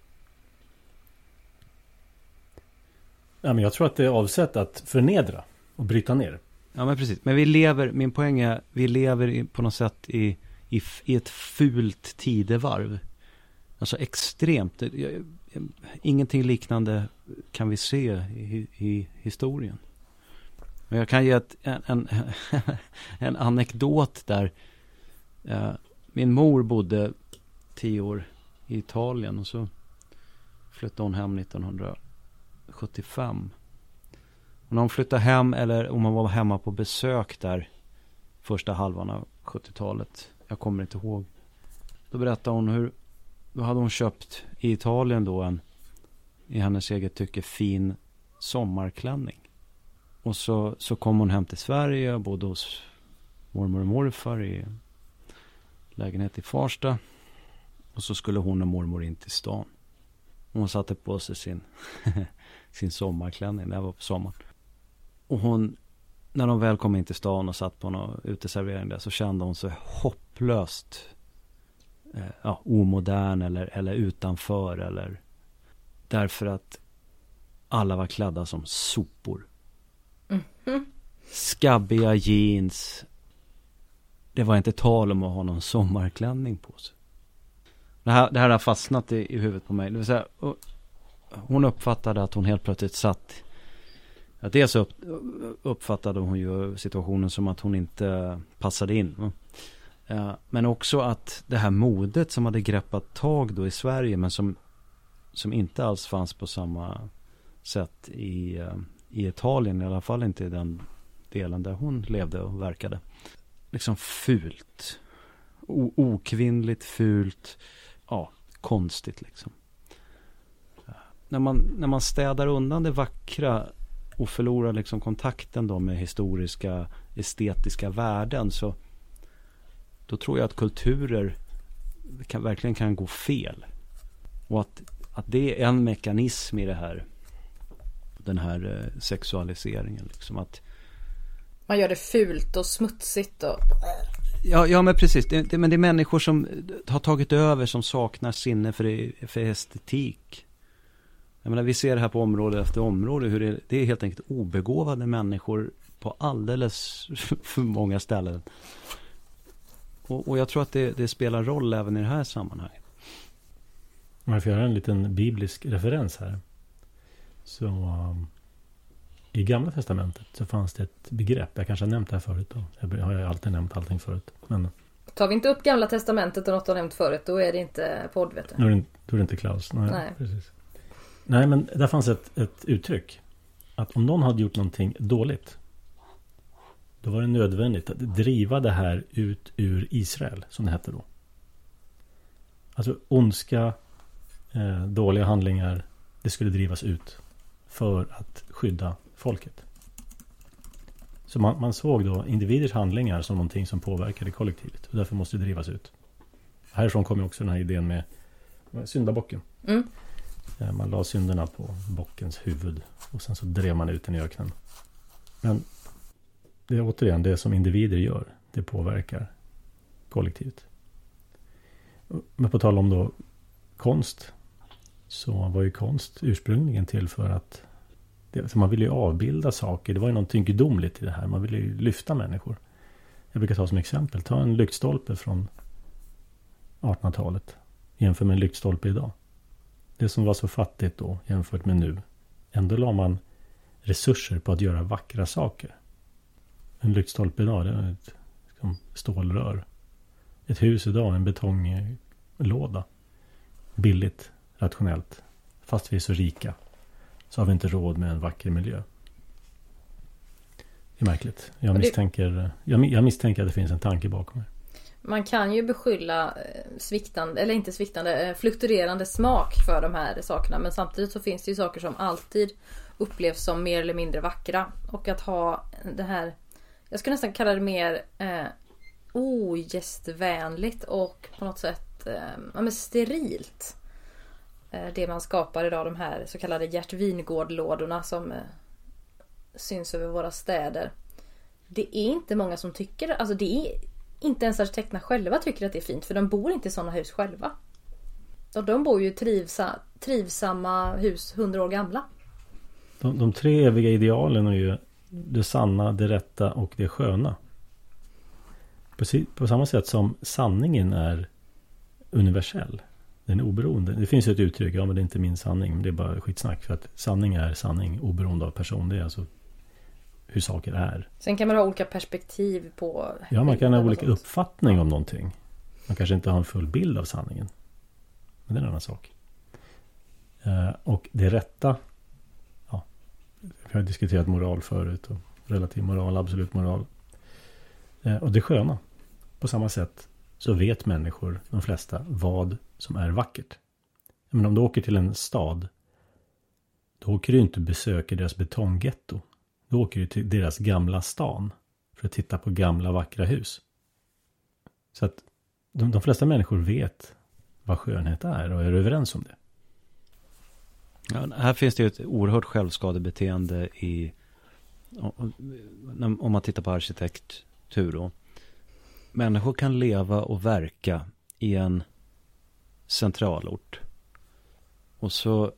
Ja, men jag tror att det är avsett att förnedra och bryta ner. Ja men precis. Men vi lever, min poäng är, vi lever på något sätt i, i, i ett fult tidevarv. Alltså extremt. Ingenting liknande kan vi se i, i historien. Men jag kan ge ett, en, en, en anekdot där. Eh, min mor bodde tio år i Italien och så flyttade hon hem 1975. Och när hon flyttade hem eller om hon var hemma på besök där första halvan av 70-talet. Jag kommer inte ihåg. Då berättade hon hur, då hade hon köpt i Italien då en, i hennes eget tycke, fin sommarklänning. Och så, så kom hon hem till Sverige och bodde hos mormor och morfar i lägenhet i Farsta. Och så skulle hon och mormor in till stan. Hon satte på sig sin, sin sommarklänning. Det var på sommaren. Och hon, när de väl kom in till stan och satt på någon uteservering där så kände hon sig hopplöst eh, ja, omodern eller, eller utanför eller därför att alla var klädda som sopor. Mm. Skabbiga jeans. Det var inte tal om att ha någon sommarklänning på sig. Det här, det här har fastnat i, i huvudet på mig. Det vill säga, hon uppfattade att hon helt plötsligt satt Ja, dels upp, uppfattade hon ju situationen som att hon inte passade in. Eh, men också att det här modet som hade greppat tag då i Sverige men som, som inte alls fanns på samma sätt i, eh, i Italien. I alla fall inte i den delen där hon levde och verkade. Liksom fult. O, okvinnligt, fult. Ja, konstigt liksom. Eh, när man, när man städar undan det vackra och förlorar liksom kontakten då med historiska estetiska värden så då tror jag att kulturer kan, verkligen kan gå fel. Och att, att det är en mekanism i det här den här eh, sexualiseringen. Liksom att, Man gör det fult och smutsigt och... Ja, ja men precis. Det, det, men det är människor som har tagit över som saknar sinne för, för estetik. Jag menar, vi ser det här på område efter område hur det, det är helt enkelt obegåvade människor på alldeles för många ställen. Och, och jag tror att det, det, spelar roll även i det här sammanhanget. Om jag får göra en liten biblisk referens här. Så um, i Gamla Testamentet så fanns det ett begrepp. Jag kanske har nämnt det här förut. Då. Jag har ju alltid nämnt allting förut. Men... Tar vi inte upp Gamla Testamentet och något har nämnt förut då är det inte podd vet du. Då är det, då är det inte Klaus. Nej, Nej. Precis. Nej, men där fanns ett, ett uttryck. Att om någon hade gjort någonting dåligt. Då var det nödvändigt att driva det här ut ur Israel, som det hette då. Alltså ondska, eh, dåliga handlingar, det skulle drivas ut. För att skydda folket. Så man, man såg då individers handlingar som någonting som påverkade kollektivet. Och därför måste det drivas ut. Härifrån kommer också den här idén med syndabocken. Mm. Eh, man la synderna på bockens huvud och sen så drev man ut den i öknen. Men det är återigen det som individer gör. Det påverkar kollektivt. Men på tal om då konst. Så var ju konst ursprungligen till för att man ville ju avbilda saker. Det var ju någonting gudomligt i det här. Man ville ju lyfta människor. Jag brukar ta som exempel. Ta en lyktstolpe från 1800-talet. Jämför med en lyktstolpe idag. Det som var så fattigt då jämfört med nu. Ändå la man resurser på att göra vackra saker. En lyktstolpe idag det är ett liksom, stålrör. Ett hus idag en betonglåda. Billigt, rationellt. Fast vi är så rika så har vi inte råd med en vacker miljö. Det är märkligt. Jag misstänker, jag, jag misstänker att det finns en tanke bakom det. Man kan ju beskylla eh, sviktande, eller inte sviktande, eh, fluktuerande smak för de här sakerna. Men samtidigt så finns det ju saker som alltid upplevs som mer eller mindre vackra. Och att ha det här, jag skulle nästan kalla det mer eh, ogästvänligt och på något sätt eh, ja, men sterilt. Eh, det man skapar idag, de här så kallade Gert Wingård-lådorna som eh, syns över våra städer. Det är inte många som tycker alltså det är inte ens arkitekterna själva tycker att det är fint för de bor inte i sådana hus själva. De, de bor ju i trivsa, trivsamma hus hundra år gamla. De, de tre eviga idealen är ju det sanna, det rätta och det sköna. På, på samma sätt som sanningen är universell. Den är oberoende. Det finns ju ett uttryck, ja men det är inte min sanning. Men det är bara skitsnack. För att sanning är sanning oberoende av person. Det är alltså hur saker är. Sen kan man ha olika perspektiv på Ja, man kan ha olika sånt. uppfattning om någonting. Man kanske inte har en full bild av sanningen. Men det är en annan sak. Eh, och det rätta. Ja, vi har diskuterat moral förut. Och relativ moral, absolut moral. Eh, och det sköna. På samma sätt så vet människor, de flesta, vad som är vackert. Men om du åker till en stad. Då åker du inte och besöker deras betonggetto. Då åker du till deras gamla stan för att titta på gamla vackra hus. Så att de, de flesta människor vet vad skönhet är och är överens om det. Ja, här finns det ju ett oerhört självskadebeteende i om man tittar på arkitektur då. Människor kan leva och verka i en centralort. Och så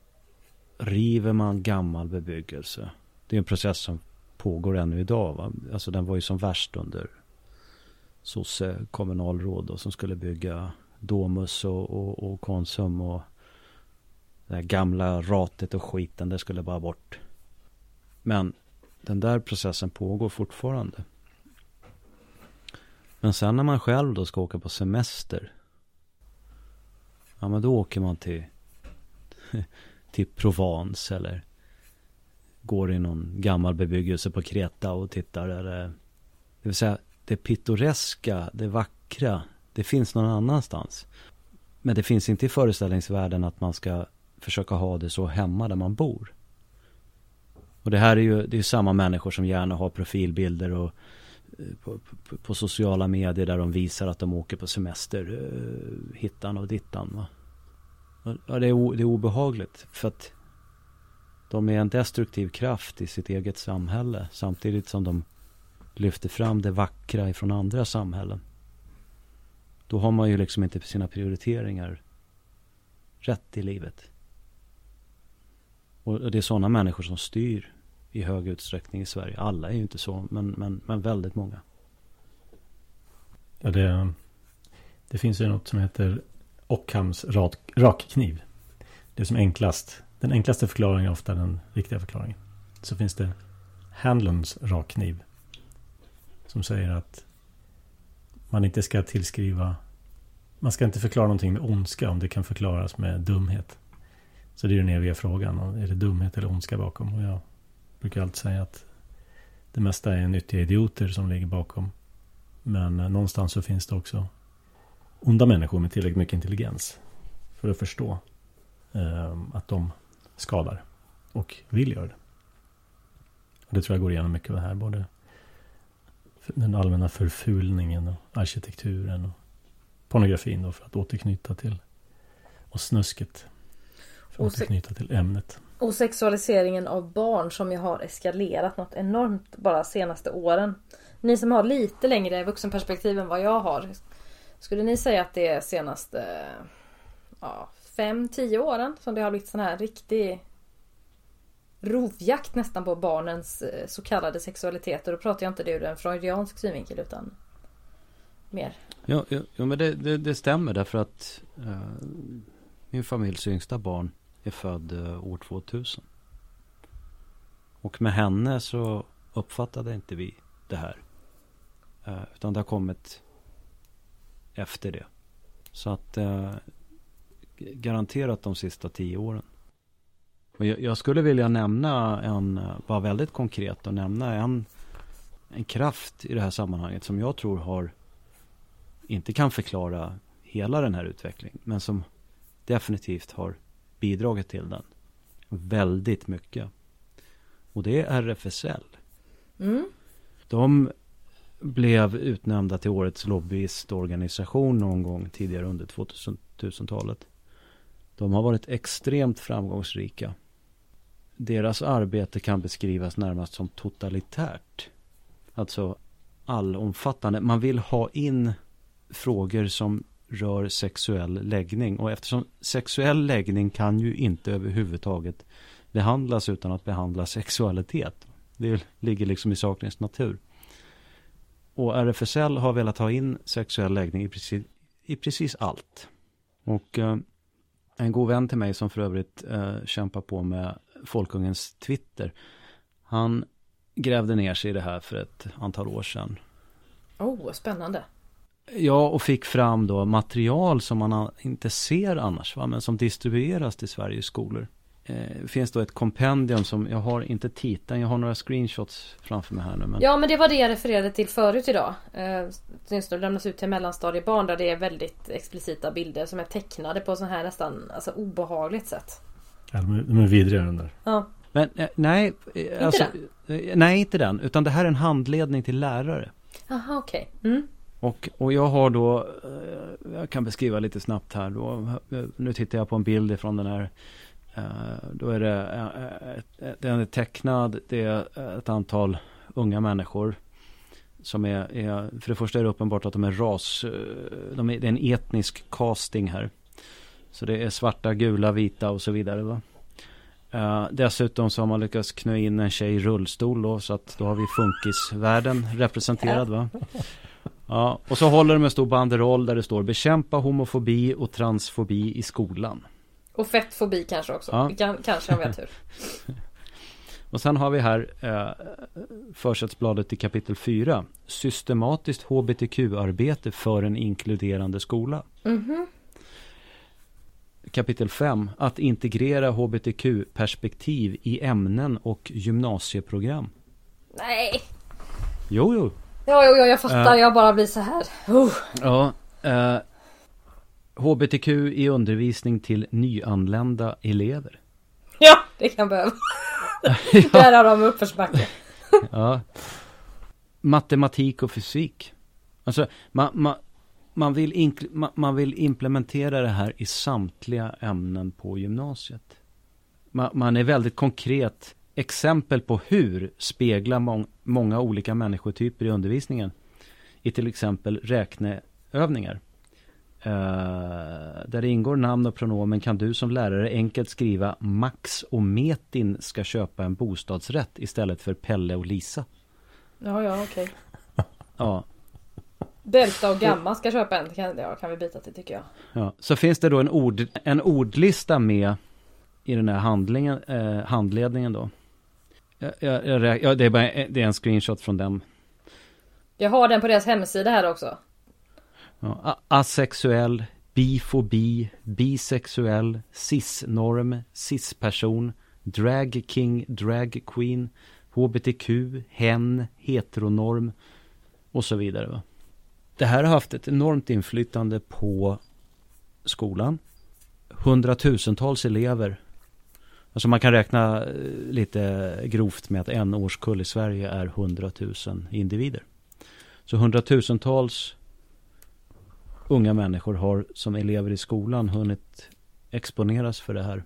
river man gammal bebyggelse. Det är en process som pågår ännu idag. Va? Alltså den var ju som värst under sosse eh, kommunalråd då, som skulle bygga Domus och, och, och Konsum och det här gamla ratet och skiten, det skulle bara bort. Men den där processen pågår fortfarande. Men sen när man själv då ska åka på semester. Ja men då åker man till, till Provence eller går i någon gammal bebyggelse på Kreta och tittar. Eller, eh, det vill säga det pittoreska, det vackra, det finns någon annanstans. Men det finns inte i föreställningsvärlden att man ska försöka ha det så hemma där man bor. Och det här är ju det är samma människor som gärna har profilbilder och eh, på, på, på, sociala medier där de visar att de åker på semester eh, hittan och dittan. Va? Ja, det, är o, det är obehagligt för att de är en destruktiv kraft i sitt eget samhälle samtidigt som de lyfter fram det vackra ifrån andra samhällen. Då har man ju liksom inte sina prioriteringar rätt i livet. Och det är sådana människor som styr i hög utsträckning i Sverige. Alla är ju inte så, men, men, men väldigt många. Ja, det, det finns ju något som heter Ockhams rak, rakkniv. Det är som enklast. Den enklaste förklaringen är ofta den riktiga förklaringen. Så finns det Handlons rakkniv. Som säger att man inte ska tillskriva man ska inte förklara någonting med ondska om det kan förklaras med dumhet. Så det är den eviga frågan. Är det dumhet eller ondska bakom? Och jag brukar alltid säga att det mesta är nyttiga idioter som ligger bakom. Men eh, någonstans så finns det också onda människor med tillräckligt mycket intelligens. För att förstå eh, att de skadar. Och vill göra det. Och det tror jag går igenom mycket av det här. Både den allmänna förfulningen och arkitekturen och pornografin då för att återknyta till och snusket. återknyta till ämnet. Och sexualiseringen av barn som ju har eskalerat något enormt bara senaste åren. Ni som har lite längre vuxenperspektiv än vad jag har. Skulle ni säga att det är senaste ja, fem, tio åren som det har blivit sån här riktig rovjakt nästan på barnens eh, så kallade sexualitet. Och då pratar jag inte det ur en freudiansk synvinkel utan mer. Ja, ja, ja men det, det, det, stämmer därför att eh, min familjs yngsta barn är född eh, år 2000. Och med henne så uppfattade inte vi det här. Eh, utan det har kommit efter det. Så att eh, garanterat de sista tio åren. Och jag, jag, skulle vilja nämna en, bara väldigt konkret och nämna en, en kraft i det här sammanhanget som jag tror har, inte kan förklara hela den här utvecklingen, men som definitivt har bidragit till den. Väldigt mycket. Och det är RFSL. Mm. De blev utnämnda till årets lobbyistorganisation någon gång tidigare under 2000-talet. De har varit extremt framgångsrika. Deras arbete kan beskrivas närmast som totalitärt. Alltså allomfattande. Man vill ha in frågor som rör sexuell läggning. Och eftersom sexuell läggning kan ju inte överhuvudtaget behandlas utan att behandla sexualitet. Det ligger liksom i sakens natur. Och RFSL har velat ha in sexuell läggning i precis, i precis allt. Och eh, en god vän till mig som för övrigt eh, kämpar på med Folkungens Twitter. Han grävde ner sig i det här för ett antal år sedan. Oh, spännande. Ja, och fick fram då material som man inte ser annars, va? men som distribueras till Sveriges skolor. Eh, finns då ett kompendium som, jag har inte titeln, jag har några screenshots framför mig här nu. Men... Ja men det var det jag refererade till förut idag. Eh, det lämnas ut till mellanstadiebarn där det är väldigt explicita bilder som är tecknade på så här nästan alltså, obehagligt sätt. Ja, de är, vidriga den där. Ja. Men eh, nej, inte alltså, den? Eh, nej inte den, utan det här är en handledning till lärare. Jaha okej. Okay. Mm. Och, och jag har då, eh, jag kan beskriva lite snabbt här då. Nu tittar jag på en bild från den här Eh, Eh, då är det, eh, eh, den är tecknad, det är ett antal unga människor som är, är, för det första är det uppenbart att de är ras, de är, det är en etnisk casting här. Så det är svarta, gula, vita och så vidare. Va? Uh, dessutom så har man lyckats knö in en tjej i rullstol då, så att då har vi funkisvärlden representerad va. Ja, och så håller de en stor banderoll där det står bekämpa homofobi och transfobi i skolan. Och fettfobi kanske också. Ja. Kan, kanske om vi har tur. Och sen har vi här eh, försättsbladet i kapitel 4. Systematiskt hbtq-arbete för en inkluderande skola. Mm -hmm. Kapitel 5. Att integrera hbtq-perspektiv i ämnen och gymnasieprogram. Nej. Jo, jo. Ja, jo, jo, jag fattar. Uh, jag bara blir så här. Uh. Ja. Uh, HBTQ i undervisning till nyanlända elever. Ja, det kan behöva. ja. Där har de uppförsbacke. ja. Matematik och fysik. Alltså, man, man, man, vill man, man vill implementera det här i samtliga ämnen på gymnasiet. Man, man är väldigt konkret. Exempel på hur spegla må många olika människotyper i undervisningen. I till exempel räkneövningar. Uh, där det ingår namn och pronomen kan du som lärare enkelt skriva Max och Metin ska köpa en bostadsrätt istället för Pelle och Lisa. Ja, ja, okej. Okay. ja. Delta och Gamma ska köpa en, kan, ja, kan vi byta till tycker jag. Ja, så finns det då en, ord, en ordlista med i den här handlingen, eh, handledningen då. Jag, jag, jag, det, är bara, det är en screenshot från den. Jag har den på deras hemsida här också. Ja, asexuell, bifobi, bisexuell, cisnorm, cisperson, drag king, drag queen, hbtq, hen, heteronorm och så vidare. Va? Det här har haft ett enormt inflytande på skolan. Hundratusentals elever. Alltså man kan räkna eh, lite grovt med att en årskull i Sverige är hundratusen individer. Så hundratusentals unga människor har som elever i skolan hunnit exponeras för det här.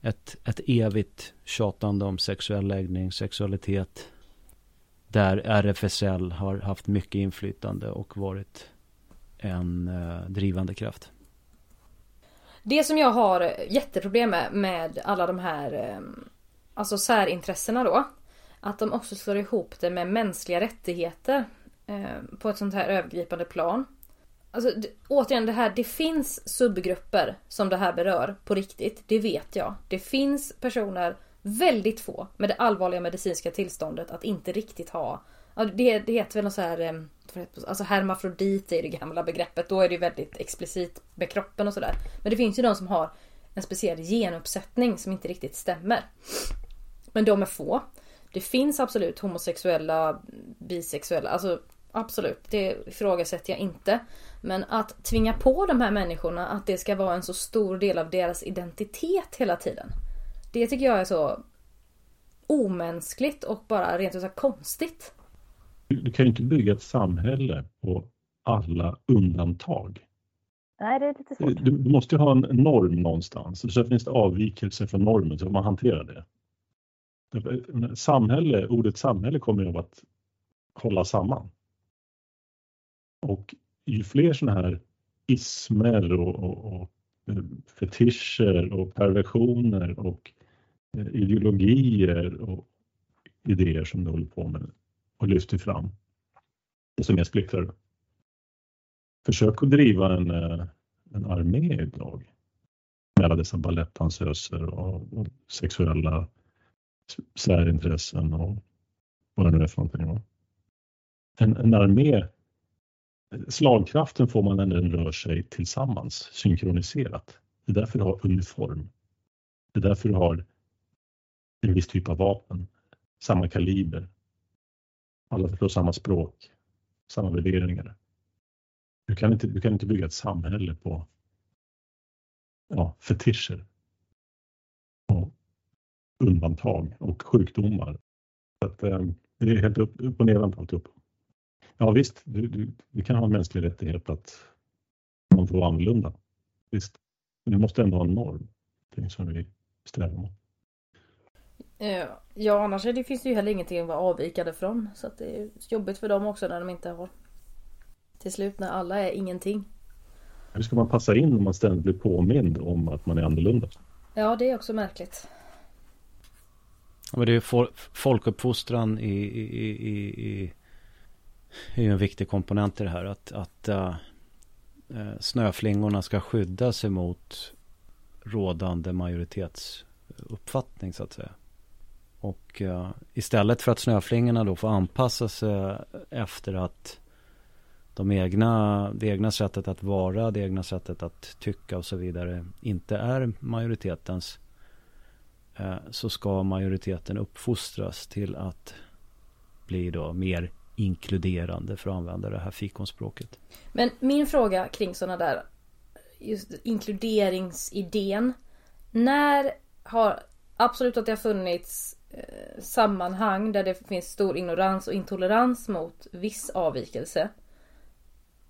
ett, ett evigt tjatande om sexuell läggning, sexualitet. Där RFSL har haft mycket inflytande och varit en eh, drivande kraft. Det som jag har jätteproblem med, med alla de här eh, alltså särintressena då. Att de också slår ihop det med mänskliga rättigheter eh, på ett sånt här övergripande plan. Alltså återigen det här, det finns subgrupper som det här berör på riktigt. Det vet jag. Det finns personer, väldigt få, med det allvarliga medicinska tillståndet att inte riktigt ha det, det heter väl något så här Alltså hermafrodit är det gamla begreppet. Då är det väldigt explicit med kroppen och sådär. Men det finns ju de som har en speciell genuppsättning som inte riktigt stämmer. Men de är få. Det finns absolut homosexuella, bisexuella, alltså absolut, det ifrågasätter jag inte. Men att tvinga på de här människorna att det ska vara en så stor del av deras identitet hela tiden. Det tycker jag är så omänskligt och bara rent ut sagt konstigt. Du kan ju inte bygga ett samhälle på alla undantag. Nej, det är lite svårt. Du, du måste ju ha en norm någonstans. Så finns det avvikelser från normen, så man hanterar det. Samhälle, ordet samhälle kommer ju av att hålla samman. Och ju fler sådana här ismer och, och, och eh, fetischer och perversioner och eh, ideologier och idéer som du håller på med och lyfter fram, desto mer splittrar du. Försök att driva en, eh, en armé idag med alla dessa balettdansöser och, och sexuella särintressen och vad det nu är för någonting. En, en armé, slagkraften får man när den rör sig tillsammans, synkroniserat. Det är därför du har uniform. Det är därför du har en viss typ av vapen, samma kaliber. Alla förstår samma språk, samma värderingar. Du kan inte, du kan inte bygga ett samhälle på ja, fetischer och undantag och sjukdomar. Så att, eh, det är helt upp, upp och ner alltihop. Ja visst, du, du, du kan ha en mänsklig rättighet att man får vara annorlunda. Visst, men du måste ändå ha en norm. Det som vi strävar mot. Ja, annars det finns det ju heller ingenting att vara avvikande från. Så att det är jobbigt för dem också när de inte har till slut när alla är ingenting. Hur ska man passa in om man ständigt blir påmind om att man är annorlunda? Ja, det är också märkligt. Ja, men det är folkuppfostran i, i, i, i, är ju en viktig komponent i det här. Att, att uh, snöflingorna ska skydda sig mot rådande majoritetsuppfattning så att säga. Och uh, istället för att snöflingorna då får anpassa sig efter att de egna, det egna sättet att vara, det egna sättet att tycka och så vidare inte är majoritetens uh, så ska majoriteten uppfostras till att bli då mer inkluderande för att använda det här fikonspråket. Men min fråga kring sådana där just inkluderingsidén. När har absolut att det har funnits Eh, sammanhang där det finns stor ignorans och intolerans mot viss avvikelse.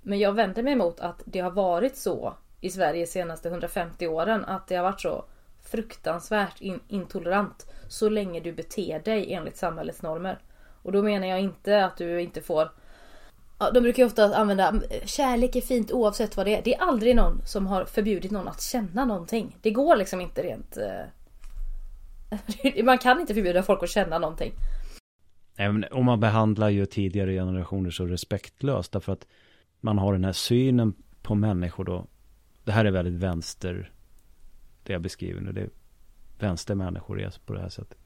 Men jag vänder mig mot att det har varit så i Sverige senaste 150 åren. Att det har varit så fruktansvärt in intolerant så länge du beter dig enligt samhällets normer. Och då menar jag inte att du inte får Ja, de brukar ju ofta använda kärlek är fint oavsett vad det är. Det är aldrig någon som har förbjudit någon att känna någonting. Det går liksom inte rent eh, Man kan inte förbjuda folk att känna någonting. Nej, men, och man behandlar ju tidigare generationer så respektlöst. Därför att man har den här synen på människor då. Det här är väldigt vänster. Det jag beskriver nu. Det är vänstermänniskor är på det här sättet.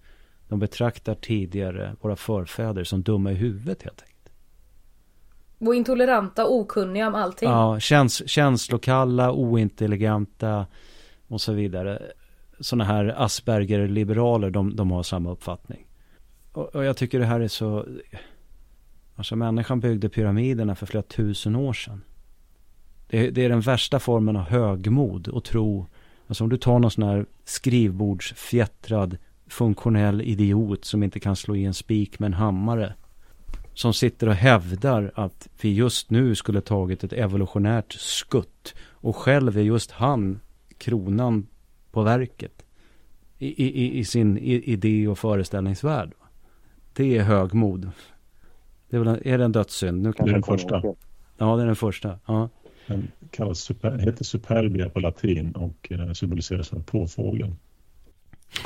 De betraktar tidigare våra förfäder som dumma i huvudet helt enkelt. Och intoleranta, okunniga om allting. Ja, käns känslokalla, ointelligenta och så vidare sådana här Asperger-liberaler, de, de har samma uppfattning. Och, och, jag tycker det här är så... Alltså människan byggde pyramiderna för flera tusen år sedan. Det, det är den värsta formen av högmod och tro. Alltså om du tar någon sån här skrivbordsfjättrad funktionell idiot som inte kan slå i en spik med en hammare. Som sitter och hävdar att vi just nu skulle tagit ett evolutionärt skutt. Och själv är just han kronan på verket. i, i, i sin idé och föreställningsvärld. Det är högmod. Det är, väl en, är det en dödssynd? Nu det är den första. Ja, det är den första. Ja. Den kallas super, heter superbia på latin och eh, symboliseras av påfågeln.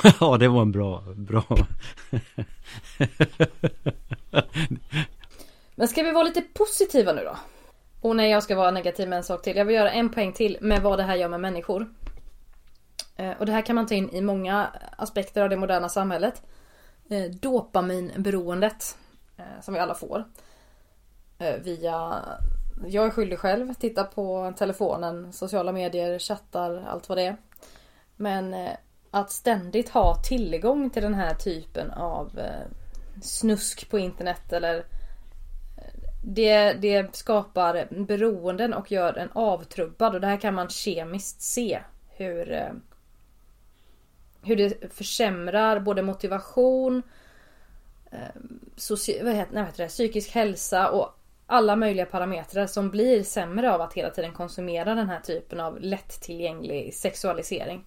ja, det var en bra, bra. Men ska vi vara lite positiva nu då? Och nej, jag ska vara negativ med en sak till. Jag vill göra en poäng till med vad det här gör med människor. Eh, och det här kan man ta in i många aspekter av det moderna samhället. Eh, dopaminberoendet eh, som vi alla får. Via, jag är skyldig själv, titta på telefonen, sociala medier, chattar, allt vad det är. Men att ständigt ha tillgång till den här typen av eh, snusk på internet eller eh, det, det skapar beroenden och gör en avtrubbad och det här kan man kemiskt se hur eh, hur det försämrar både motivation, soci- vad heter, nej, vad heter det, psykisk hälsa och alla möjliga parametrar som blir sämre av att hela tiden konsumera den här typen av lättillgänglig sexualisering.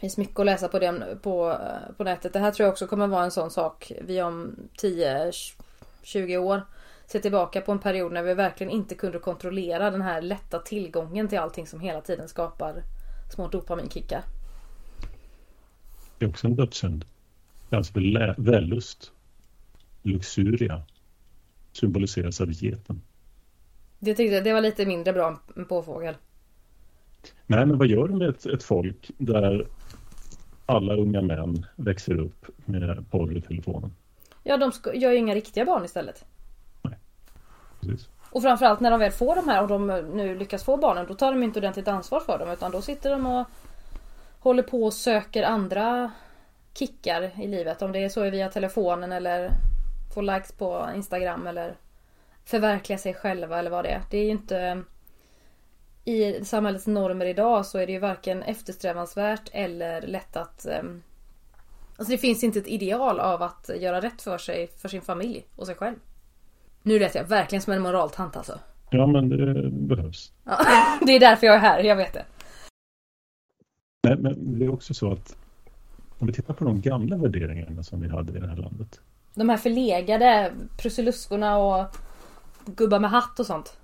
Det finns mycket att läsa på, det, på, på nätet. Det här tror jag också kommer vara en sån sak vi om 10-20 år ser tillbaka på en period när vi verkligen inte kunde kontrollera den här lätta tillgången till allting som hela tiden skapar små dopaminkickar. Det är också en dödssynd. Alltså vällust, luxuria, symboliseras av geten. Det tyckte jag, det var lite mindre bra än påfågel. Nej, men vad gör du med ett, ett folk där alla unga män växer upp med porr i telefonen? Ja, de gör ju inga riktiga barn istället. Nej, precis. Och framförallt när de väl får de här och de nu lyckas få barnen, då tar de inte ordentligt ansvar för dem utan då sitter de och håller på och söker andra kickar i livet. Om det är så via telefonen eller får likes på Instagram eller förverkliga sig själva eller vad det är. Det är ju inte... I samhällets normer idag så är det ju varken eftersträvansvärt eller lätt att... Um, alltså det finns inte ett ideal av att göra rätt för sig, för sin familj och sig själv. Nu lät jag verkligen som en moraltant alltså. Ja men det behövs. Det är därför jag är här, jag vet det. Men, men det är också så att om vi tittar på de gamla värderingarna som vi hade i det här landet. De här förlegade prusiluskorna och gubbar med hatt och sånt.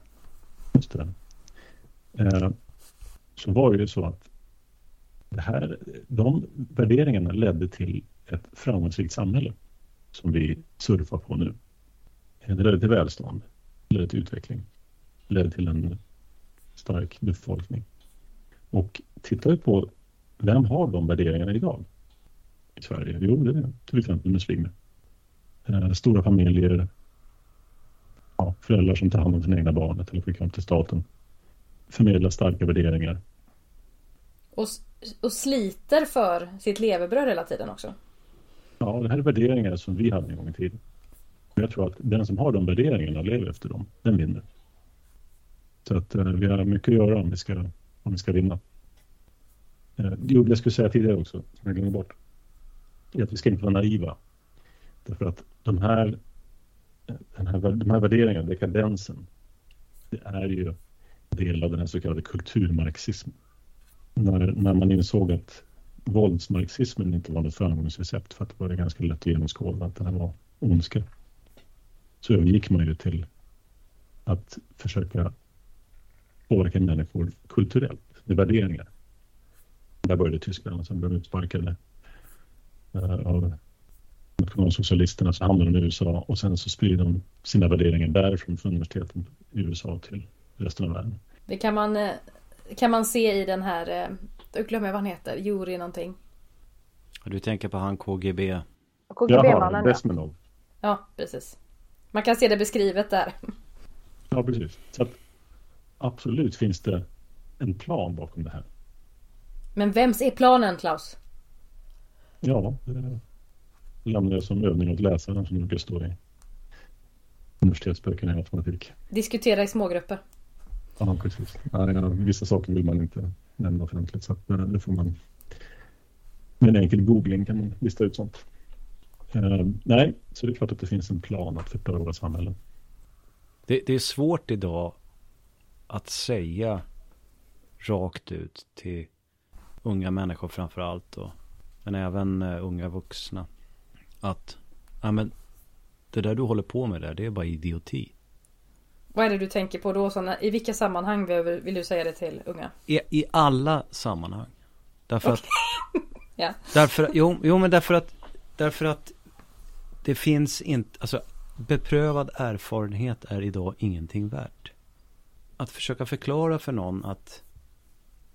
Just det. Eh, så var det ju så att det här, de värderingarna ledde till ett framgångsrikt samhälle som vi surfar på nu. Eh, det ledde till välstånd, det ledde till utveckling, det ledde till en stark befolkning. Och tittar vi på vem har de värderingarna idag i Sverige? Jo, det är till exempel muslimer. Eh, stora familjer, ja, föräldrar som tar hand om sina egna barn eller skickar dem till staten. Förmedlar starka värderingar. Och, och sliter för sitt levebröd hela tiden också. Ja, det här är värderingar som vi hade en gång i tiden. Jag tror att den som har de värderingarna och lever efter dem, den vinner. Så att eh, vi har mycket att göra om vi ska, om vi ska vinna. Eh, jo, jag skulle säga tidigare också, som jag glömde bort, är att vi ska inte vara naiva. Därför att de här, den här, de här värderingarna, dekadensen, det är ju del av den här så kallade kulturmarxismen. När, när man insåg att våldsmarxismen inte var något framgångsrecept för att det var ganska lätt att genomskåda att den här var ondska. Så övergick man ju till att försöka påverka människor kulturellt med värderingar. Där började Tyskland och sen blev de utsparkade eh, av nationalsocialisterna. Så hamnade de i USA och sen så sprider de sina värderingar därifrån från universiteten i USA till resten av världen. Det kan man, eh, kan man se i den här, eh, jag glömmer vad han heter, Juri någonting. Du tänker på han KGB? KGB-mannen. Ja. ja, precis. Man kan se det beskrivet där. Ja, precis. Så att, absolut finns det en plan bakom det här. Men vems är planen Klaus? Ja, det lämnar jag som övning åt läsaren som brukar stå i universitetsböckerna i matematik. Diskutera i smågrupper. Ja, precis. Ja, vissa saker vill man inte nämna offentligt så eh, det får man med en enkel googling kan man lista ut sånt. Uh, nej, så det är klart att det finns en plan att förstöra våra samhällen. Det, det är svårt idag att säga rakt ut till unga människor framför allt då, men även uh, unga vuxna. Att, ja men det där du håller på med där, det är bara idioti. Vad är det du tänker på då? Såna, I vilka sammanhang vill, vill du säga det till unga? I, i alla sammanhang. Därför okay. att... ja. Därför, jo, jo, men därför att, därför att det finns inte, alltså beprövad erfarenhet är idag ingenting värt. Att försöka förklara för någon att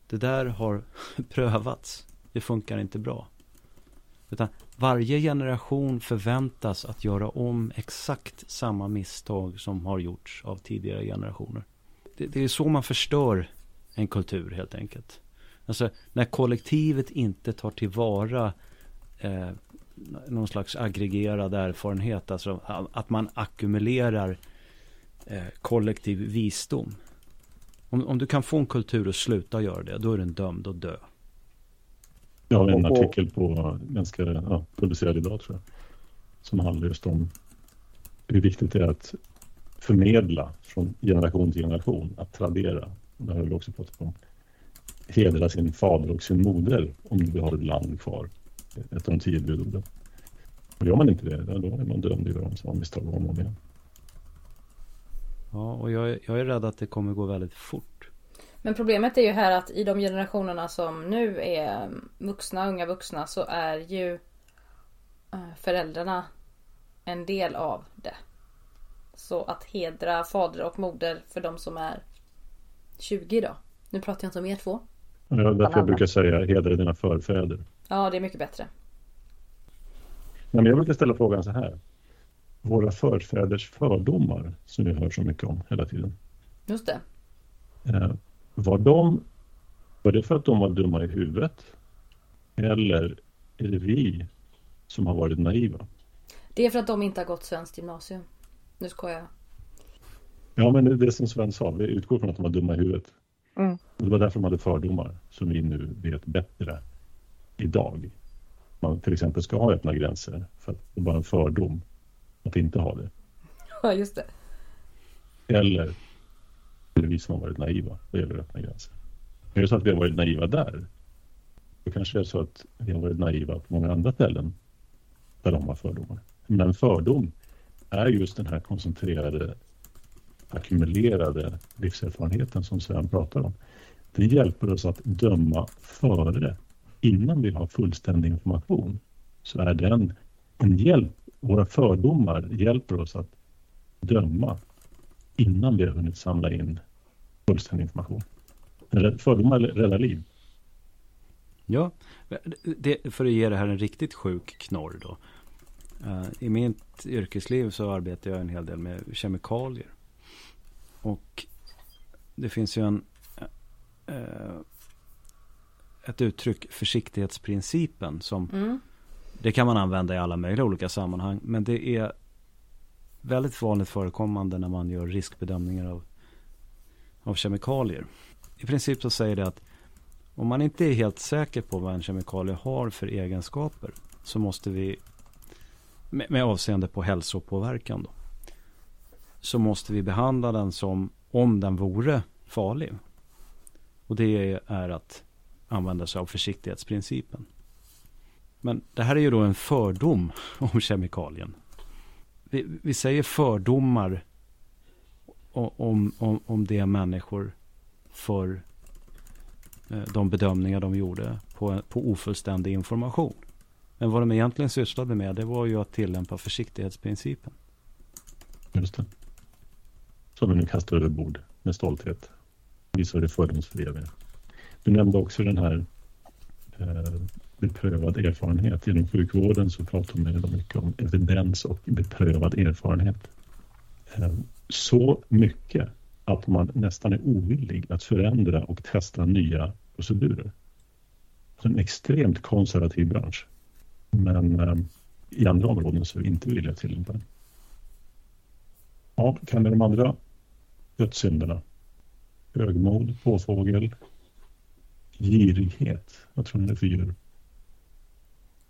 det där har prövats, det funkar inte bra. Utan varje generation förväntas att göra om exakt samma misstag som har gjorts av tidigare generationer. Det, det är så man förstör en kultur helt enkelt. Alltså när kollektivet inte tar tillvara eh, någon slags aggregerad erfarenhet. Alltså att man ackumulerar eh, kollektiv visdom. Om, om du kan få en kultur att sluta göra det, då är den dömd att dö. Jag har en artikel på ganska ja, publicerad idag tror jag. Som handlar just om hur viktigt det är att förmedla från generation till generation, att tradera. Det har vi också pratat om. Hedra sin fader och sin moder om du vill ha ett land kvar. Ett av de tio budorden. Och gör man inte det, då är man dömd att göra samma misstag om och om igen. Ja, och jag, jag är rädd att det kommer gå väldigt fort. Men problemet är ju här att i de generationerna som nu är vuxna, unga vuxna så är ju eh, föräldrarna en del av det. Så att hedra fader och moder för de som är 20 idag. Nu pratar jag inte om er två. Ja, därför jag brukar säga hedra dina förfäder. Ja, det är mycket bättre. Men jag brukar ställa frågan så här. Våra förfäders fördomar som vi hör så mycket om hela tiden. Just det. Var, de, var det för att de var dumma i huvudet? Eller är det vi som har varit naiva? Det är för att de inte har gått svenskt gymnasium. Nu skojar jag. Ja, men det är det som Sven sa. Vi utgår från att de var dumma i huvudet. Mm. Det var därför de hade fördomar som vi nu vet bättre idag. Man till exempel ska ha öppna gränser för att det är bara en fördom att inte ha det. Ja, just det. Eller är det vi som har varit naiva vad gäller öppna gränser. Är det så att vi har varit naiva där, då kanske det är så att vi har varit naiva på många andra ställen där de har fördomar. Men en fördom är just den här koncentrerade, ackumulerade livserfarenheten som Sven pratar om. Den hjälper oss att döma före, innan vi har fullständig information. Så är den en hjälp. Våra fördomar hjälper oss att döma innan vi har hunnit samla in fullständig information. Fördomar räddar liv. Ja, det, för att ge det här en riktigt sjuk knorr då. Uh, I mitt yrkesliv så arbetar jag en hel del med kemikalier. Och det finns ju en, uh, ett uttryck, försiktighetsprincipen, som Mm. det kan man använda i alla möjliga olika sammanhang. Men det är väldigt vanligt förekommande när man gör riskbedömningar av, av kemikalier. I princip så säger det att om man inte är helt säker på vad en kemikalie har för egenskaper så måste vi med, med avseende på hälsopåverkan då, så måste vi behandla den som om den vore farlig. Och det är att använda sig av försiktighetsprincipen. Men det här är ju då en fördom om kemikalien. Vi, vi säger fördomar om, om, om det människor för eh, de bedömningar de gjorde på, på ofullständig information. Men vad de egentligen sysslade med det var ju att tillämpa försiktighetsprincipen. Just det. Som vi nu kastar över bord med stolthet. Visar det fördomsfria Du nämnde också den här eh, beprövad erfarenhet. Inom sjukvården så pratar man mycket om evidens och beprövad erfarenhet. Eh, så mycket att man nästan är ovillig att förändra och testa nya procedurer. En extremt konservativ bransch. Men eh, i andra områden så är vi inte villiga att tillämpa den. Ja, kan det de andra dödssynderna? Högmod, påfågel, girighet. Vad tror ni det är för djur?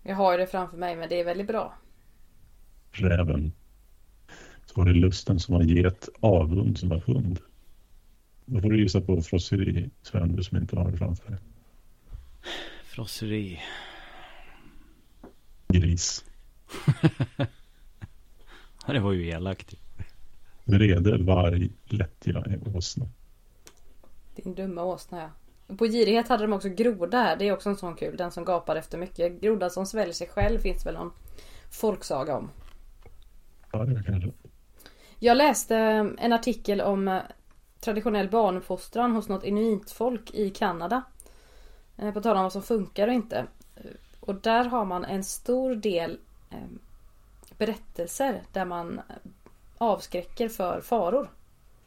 Jag har det framför mig men det är väldigt bra. Räven. Så var det lusten som var get, avund som var hund. Då får du gissa på frosseri, Sven, du som inte har det framför dig. Frosseri. Gris. Det var ju elakt. Vrede, varg, lättja, åsna. Din dumma åsna ja. På girighet hade de också groda här. Det är också en sån kul. Den som gapar efter mycket. Groda som sväljer sig själv finns väl någon folksaga om. Ja, det är kanske. Jag läste en artikel om eh, traditionell barnuppfostran hos något inuitfolk i Kanada. Eh, På tal om vad som funkar och inte. Eh, Och där har man en stor del eh, berättelser där man avskräcker för faror.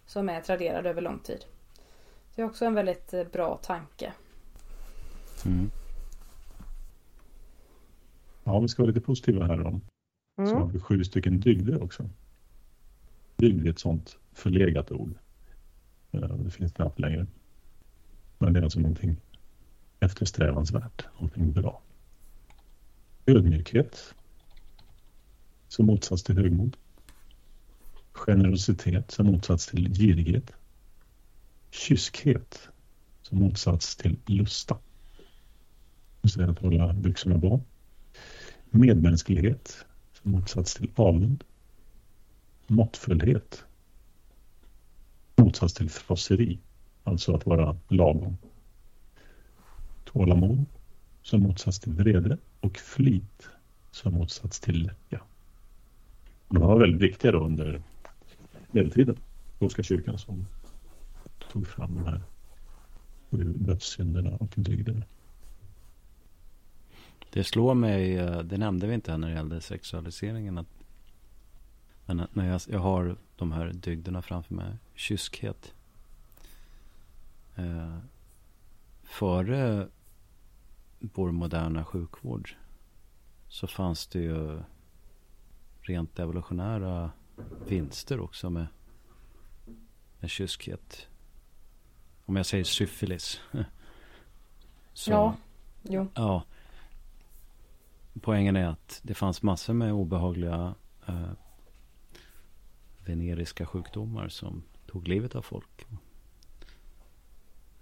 Som är traderade över lång tid. Det är också en väldigt bra tanke. Mm. Ja, vi ska vara lite positiva här då. Så har vi sju stycken dygder också. Dygd är ett sånt förlegat ord. Eh, det finns knappt längre. Men det är alltså någonting eftersträvansvärt, någonting bra. Ödmjukhet. Som motsats till högmod. Generositet som motsats till girighet. Kyskhet som motsats till lusta. Det vill säga att hålla byxorna på. Medmänsklighet som motsats till avund. Måttfullhet. Motsats till frosseri. Alltså att vara lagom. Tålamod som motsats till vrede och flit som motsats till lättja. De var väldigt viktiga då under medeltiden. Polska kyrkan som tog fram de här sju dödssynderna och dygderna. Det slår mig, eh, det nämnde vi inte när det gällde sexualiseringen. Att, men när jag, jag har de här dygderna framför mig. Kyskhet. Eh, före vår moderna sjukvård så fanns det ju rent evolutionära vinster också med, med kyskhet. Om jag säger syfilis. Så, Ja. Jo. Ja. Poängen är att det fanns massor med obehagliga eh, veneriska sjukdomar som tog livet av folk.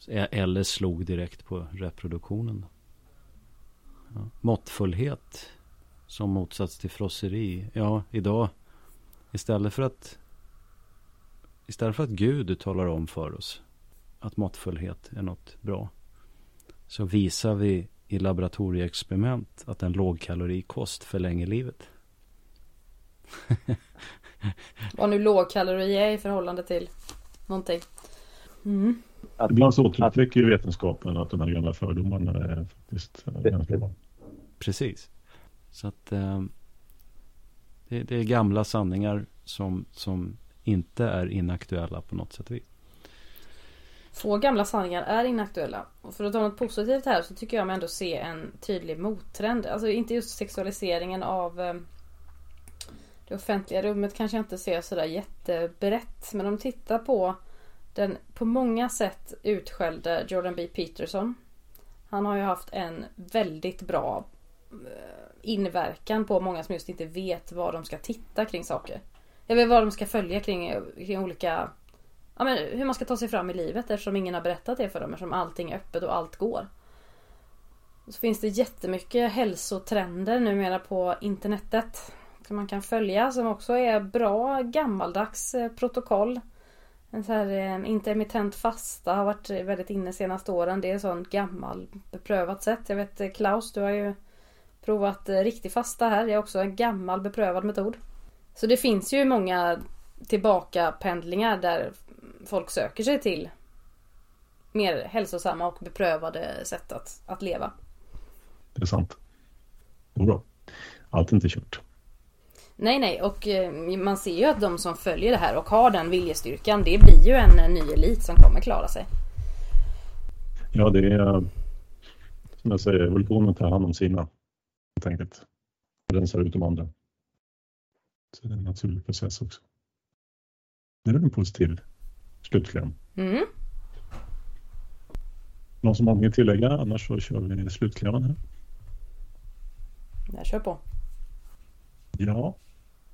Eller slog direkt på reproduktionen. Ja. Måttfullhet som motsats till frosseri. Ja, idag istället för att istället för att Gud talar om för oss att måttfullhet är något bra så visar vi i laboratorieexperiment att en lågkalorikost förlänger livet. Vad nu lågkalori är i förhållande till någonting. Mm. Ibland så återuppväcker ju vetenskapen att de här gamla fördomarna är faktiskt eh, ganska bra. Precis. Så att eh, det, det är gamla sanningar som, som inte är inaktuella på något sätt. Få gamla sanningar är inaktuella. Och för att ta något positivt här så tycker jag mig ändå se en tydlig mottrend. Alltså inte just sexualiseringen av eh, det offentliga rummet kanske jag inte ser sådär jättebrett. Men om tittar på den på många sätt utskällde Jordan B. Peterson. Han har ju haft en väldigt bra eh, inverkan på många som just inte vet vad de ska titta kring saker. Eller vad de ska följa kring, kring olika ja, men hur man ska ta sig fram i livet eftersom ingen har berättat det för dem eftersom allting är öppet och allt går. Så finns det jättemycket hälsotrender numera på internetet som man kan följa som också är bra gammaldags eh, protokoll. En så här eh, intermittent fasta har varit väldigt inne senaste åren. Det är sånt gammal beprövat sätt. Jag vet eh, Klaus, du har ju provat riktig fasta här. Det är också en gammal beprövad metod. Så det finns ju många tillbakapendlingar där folk söker sig till mer hälsosamma och beprövade sätt att, att leva. Det är sant. Bra. Allt är inte kört. Nej, nej, och eh, man ser ju att de som följer det här och har den viljestyrkan, det blir ju en eh, ny elit som kommer klara sig. Ja, det är som jag säger, evolutionen tar hand om sina helt enkelt. Rensar ut de andra. Så det är en naturlig process också. Det är en positiv slutkläm. Mm. Någon som har något att tillägga? Annars så kör vi slutklämmen här. Jag kör på. Ja,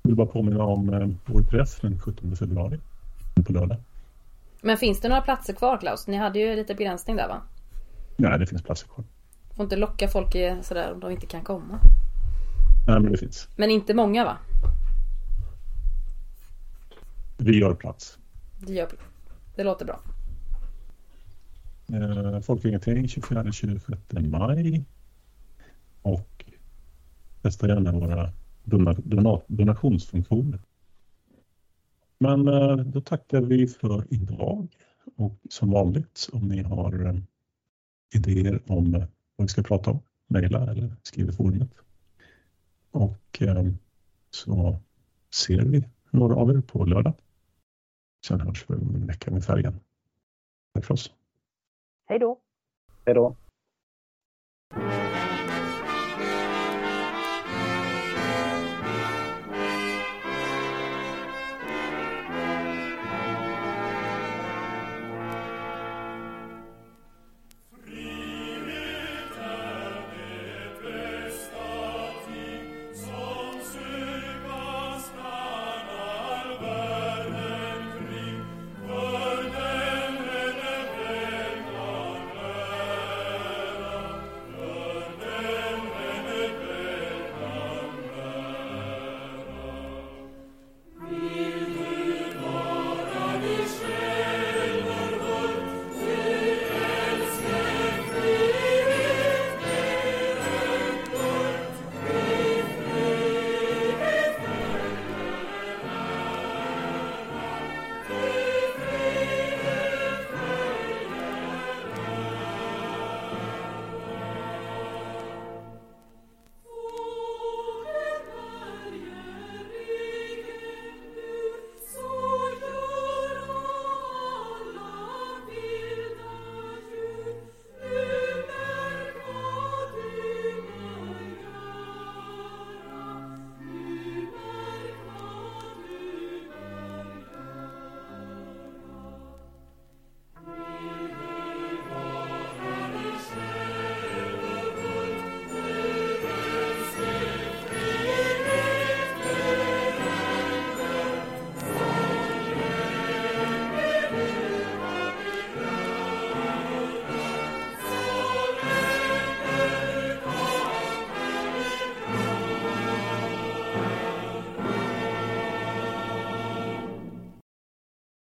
vill bara påminna om eh, vår träff den 17 februari på lördag. Men finns det några platser kvar Klaus? Ni hade ju lite begränsning där va? Nej, det finns platser kvar. Får inte locka folk i sådär om de inte kan komma. Nej, men det finns. Men inte många va? Vi gör plats. Det, gör, det låter bra. Eh, Folkungating 24-26 maj. Och testa gärna våra donat, donationsfunktioner. Men eh, då tackar vi för idag. Och som vanligt om ni har eh, idéer om vad vi ska prata om, mejla eller skriv i forumet. Och eh, så ser vi några av er på lördag. Sen hörs vi om en vecka med färgen. Tack för oss. Hej då. Hej då.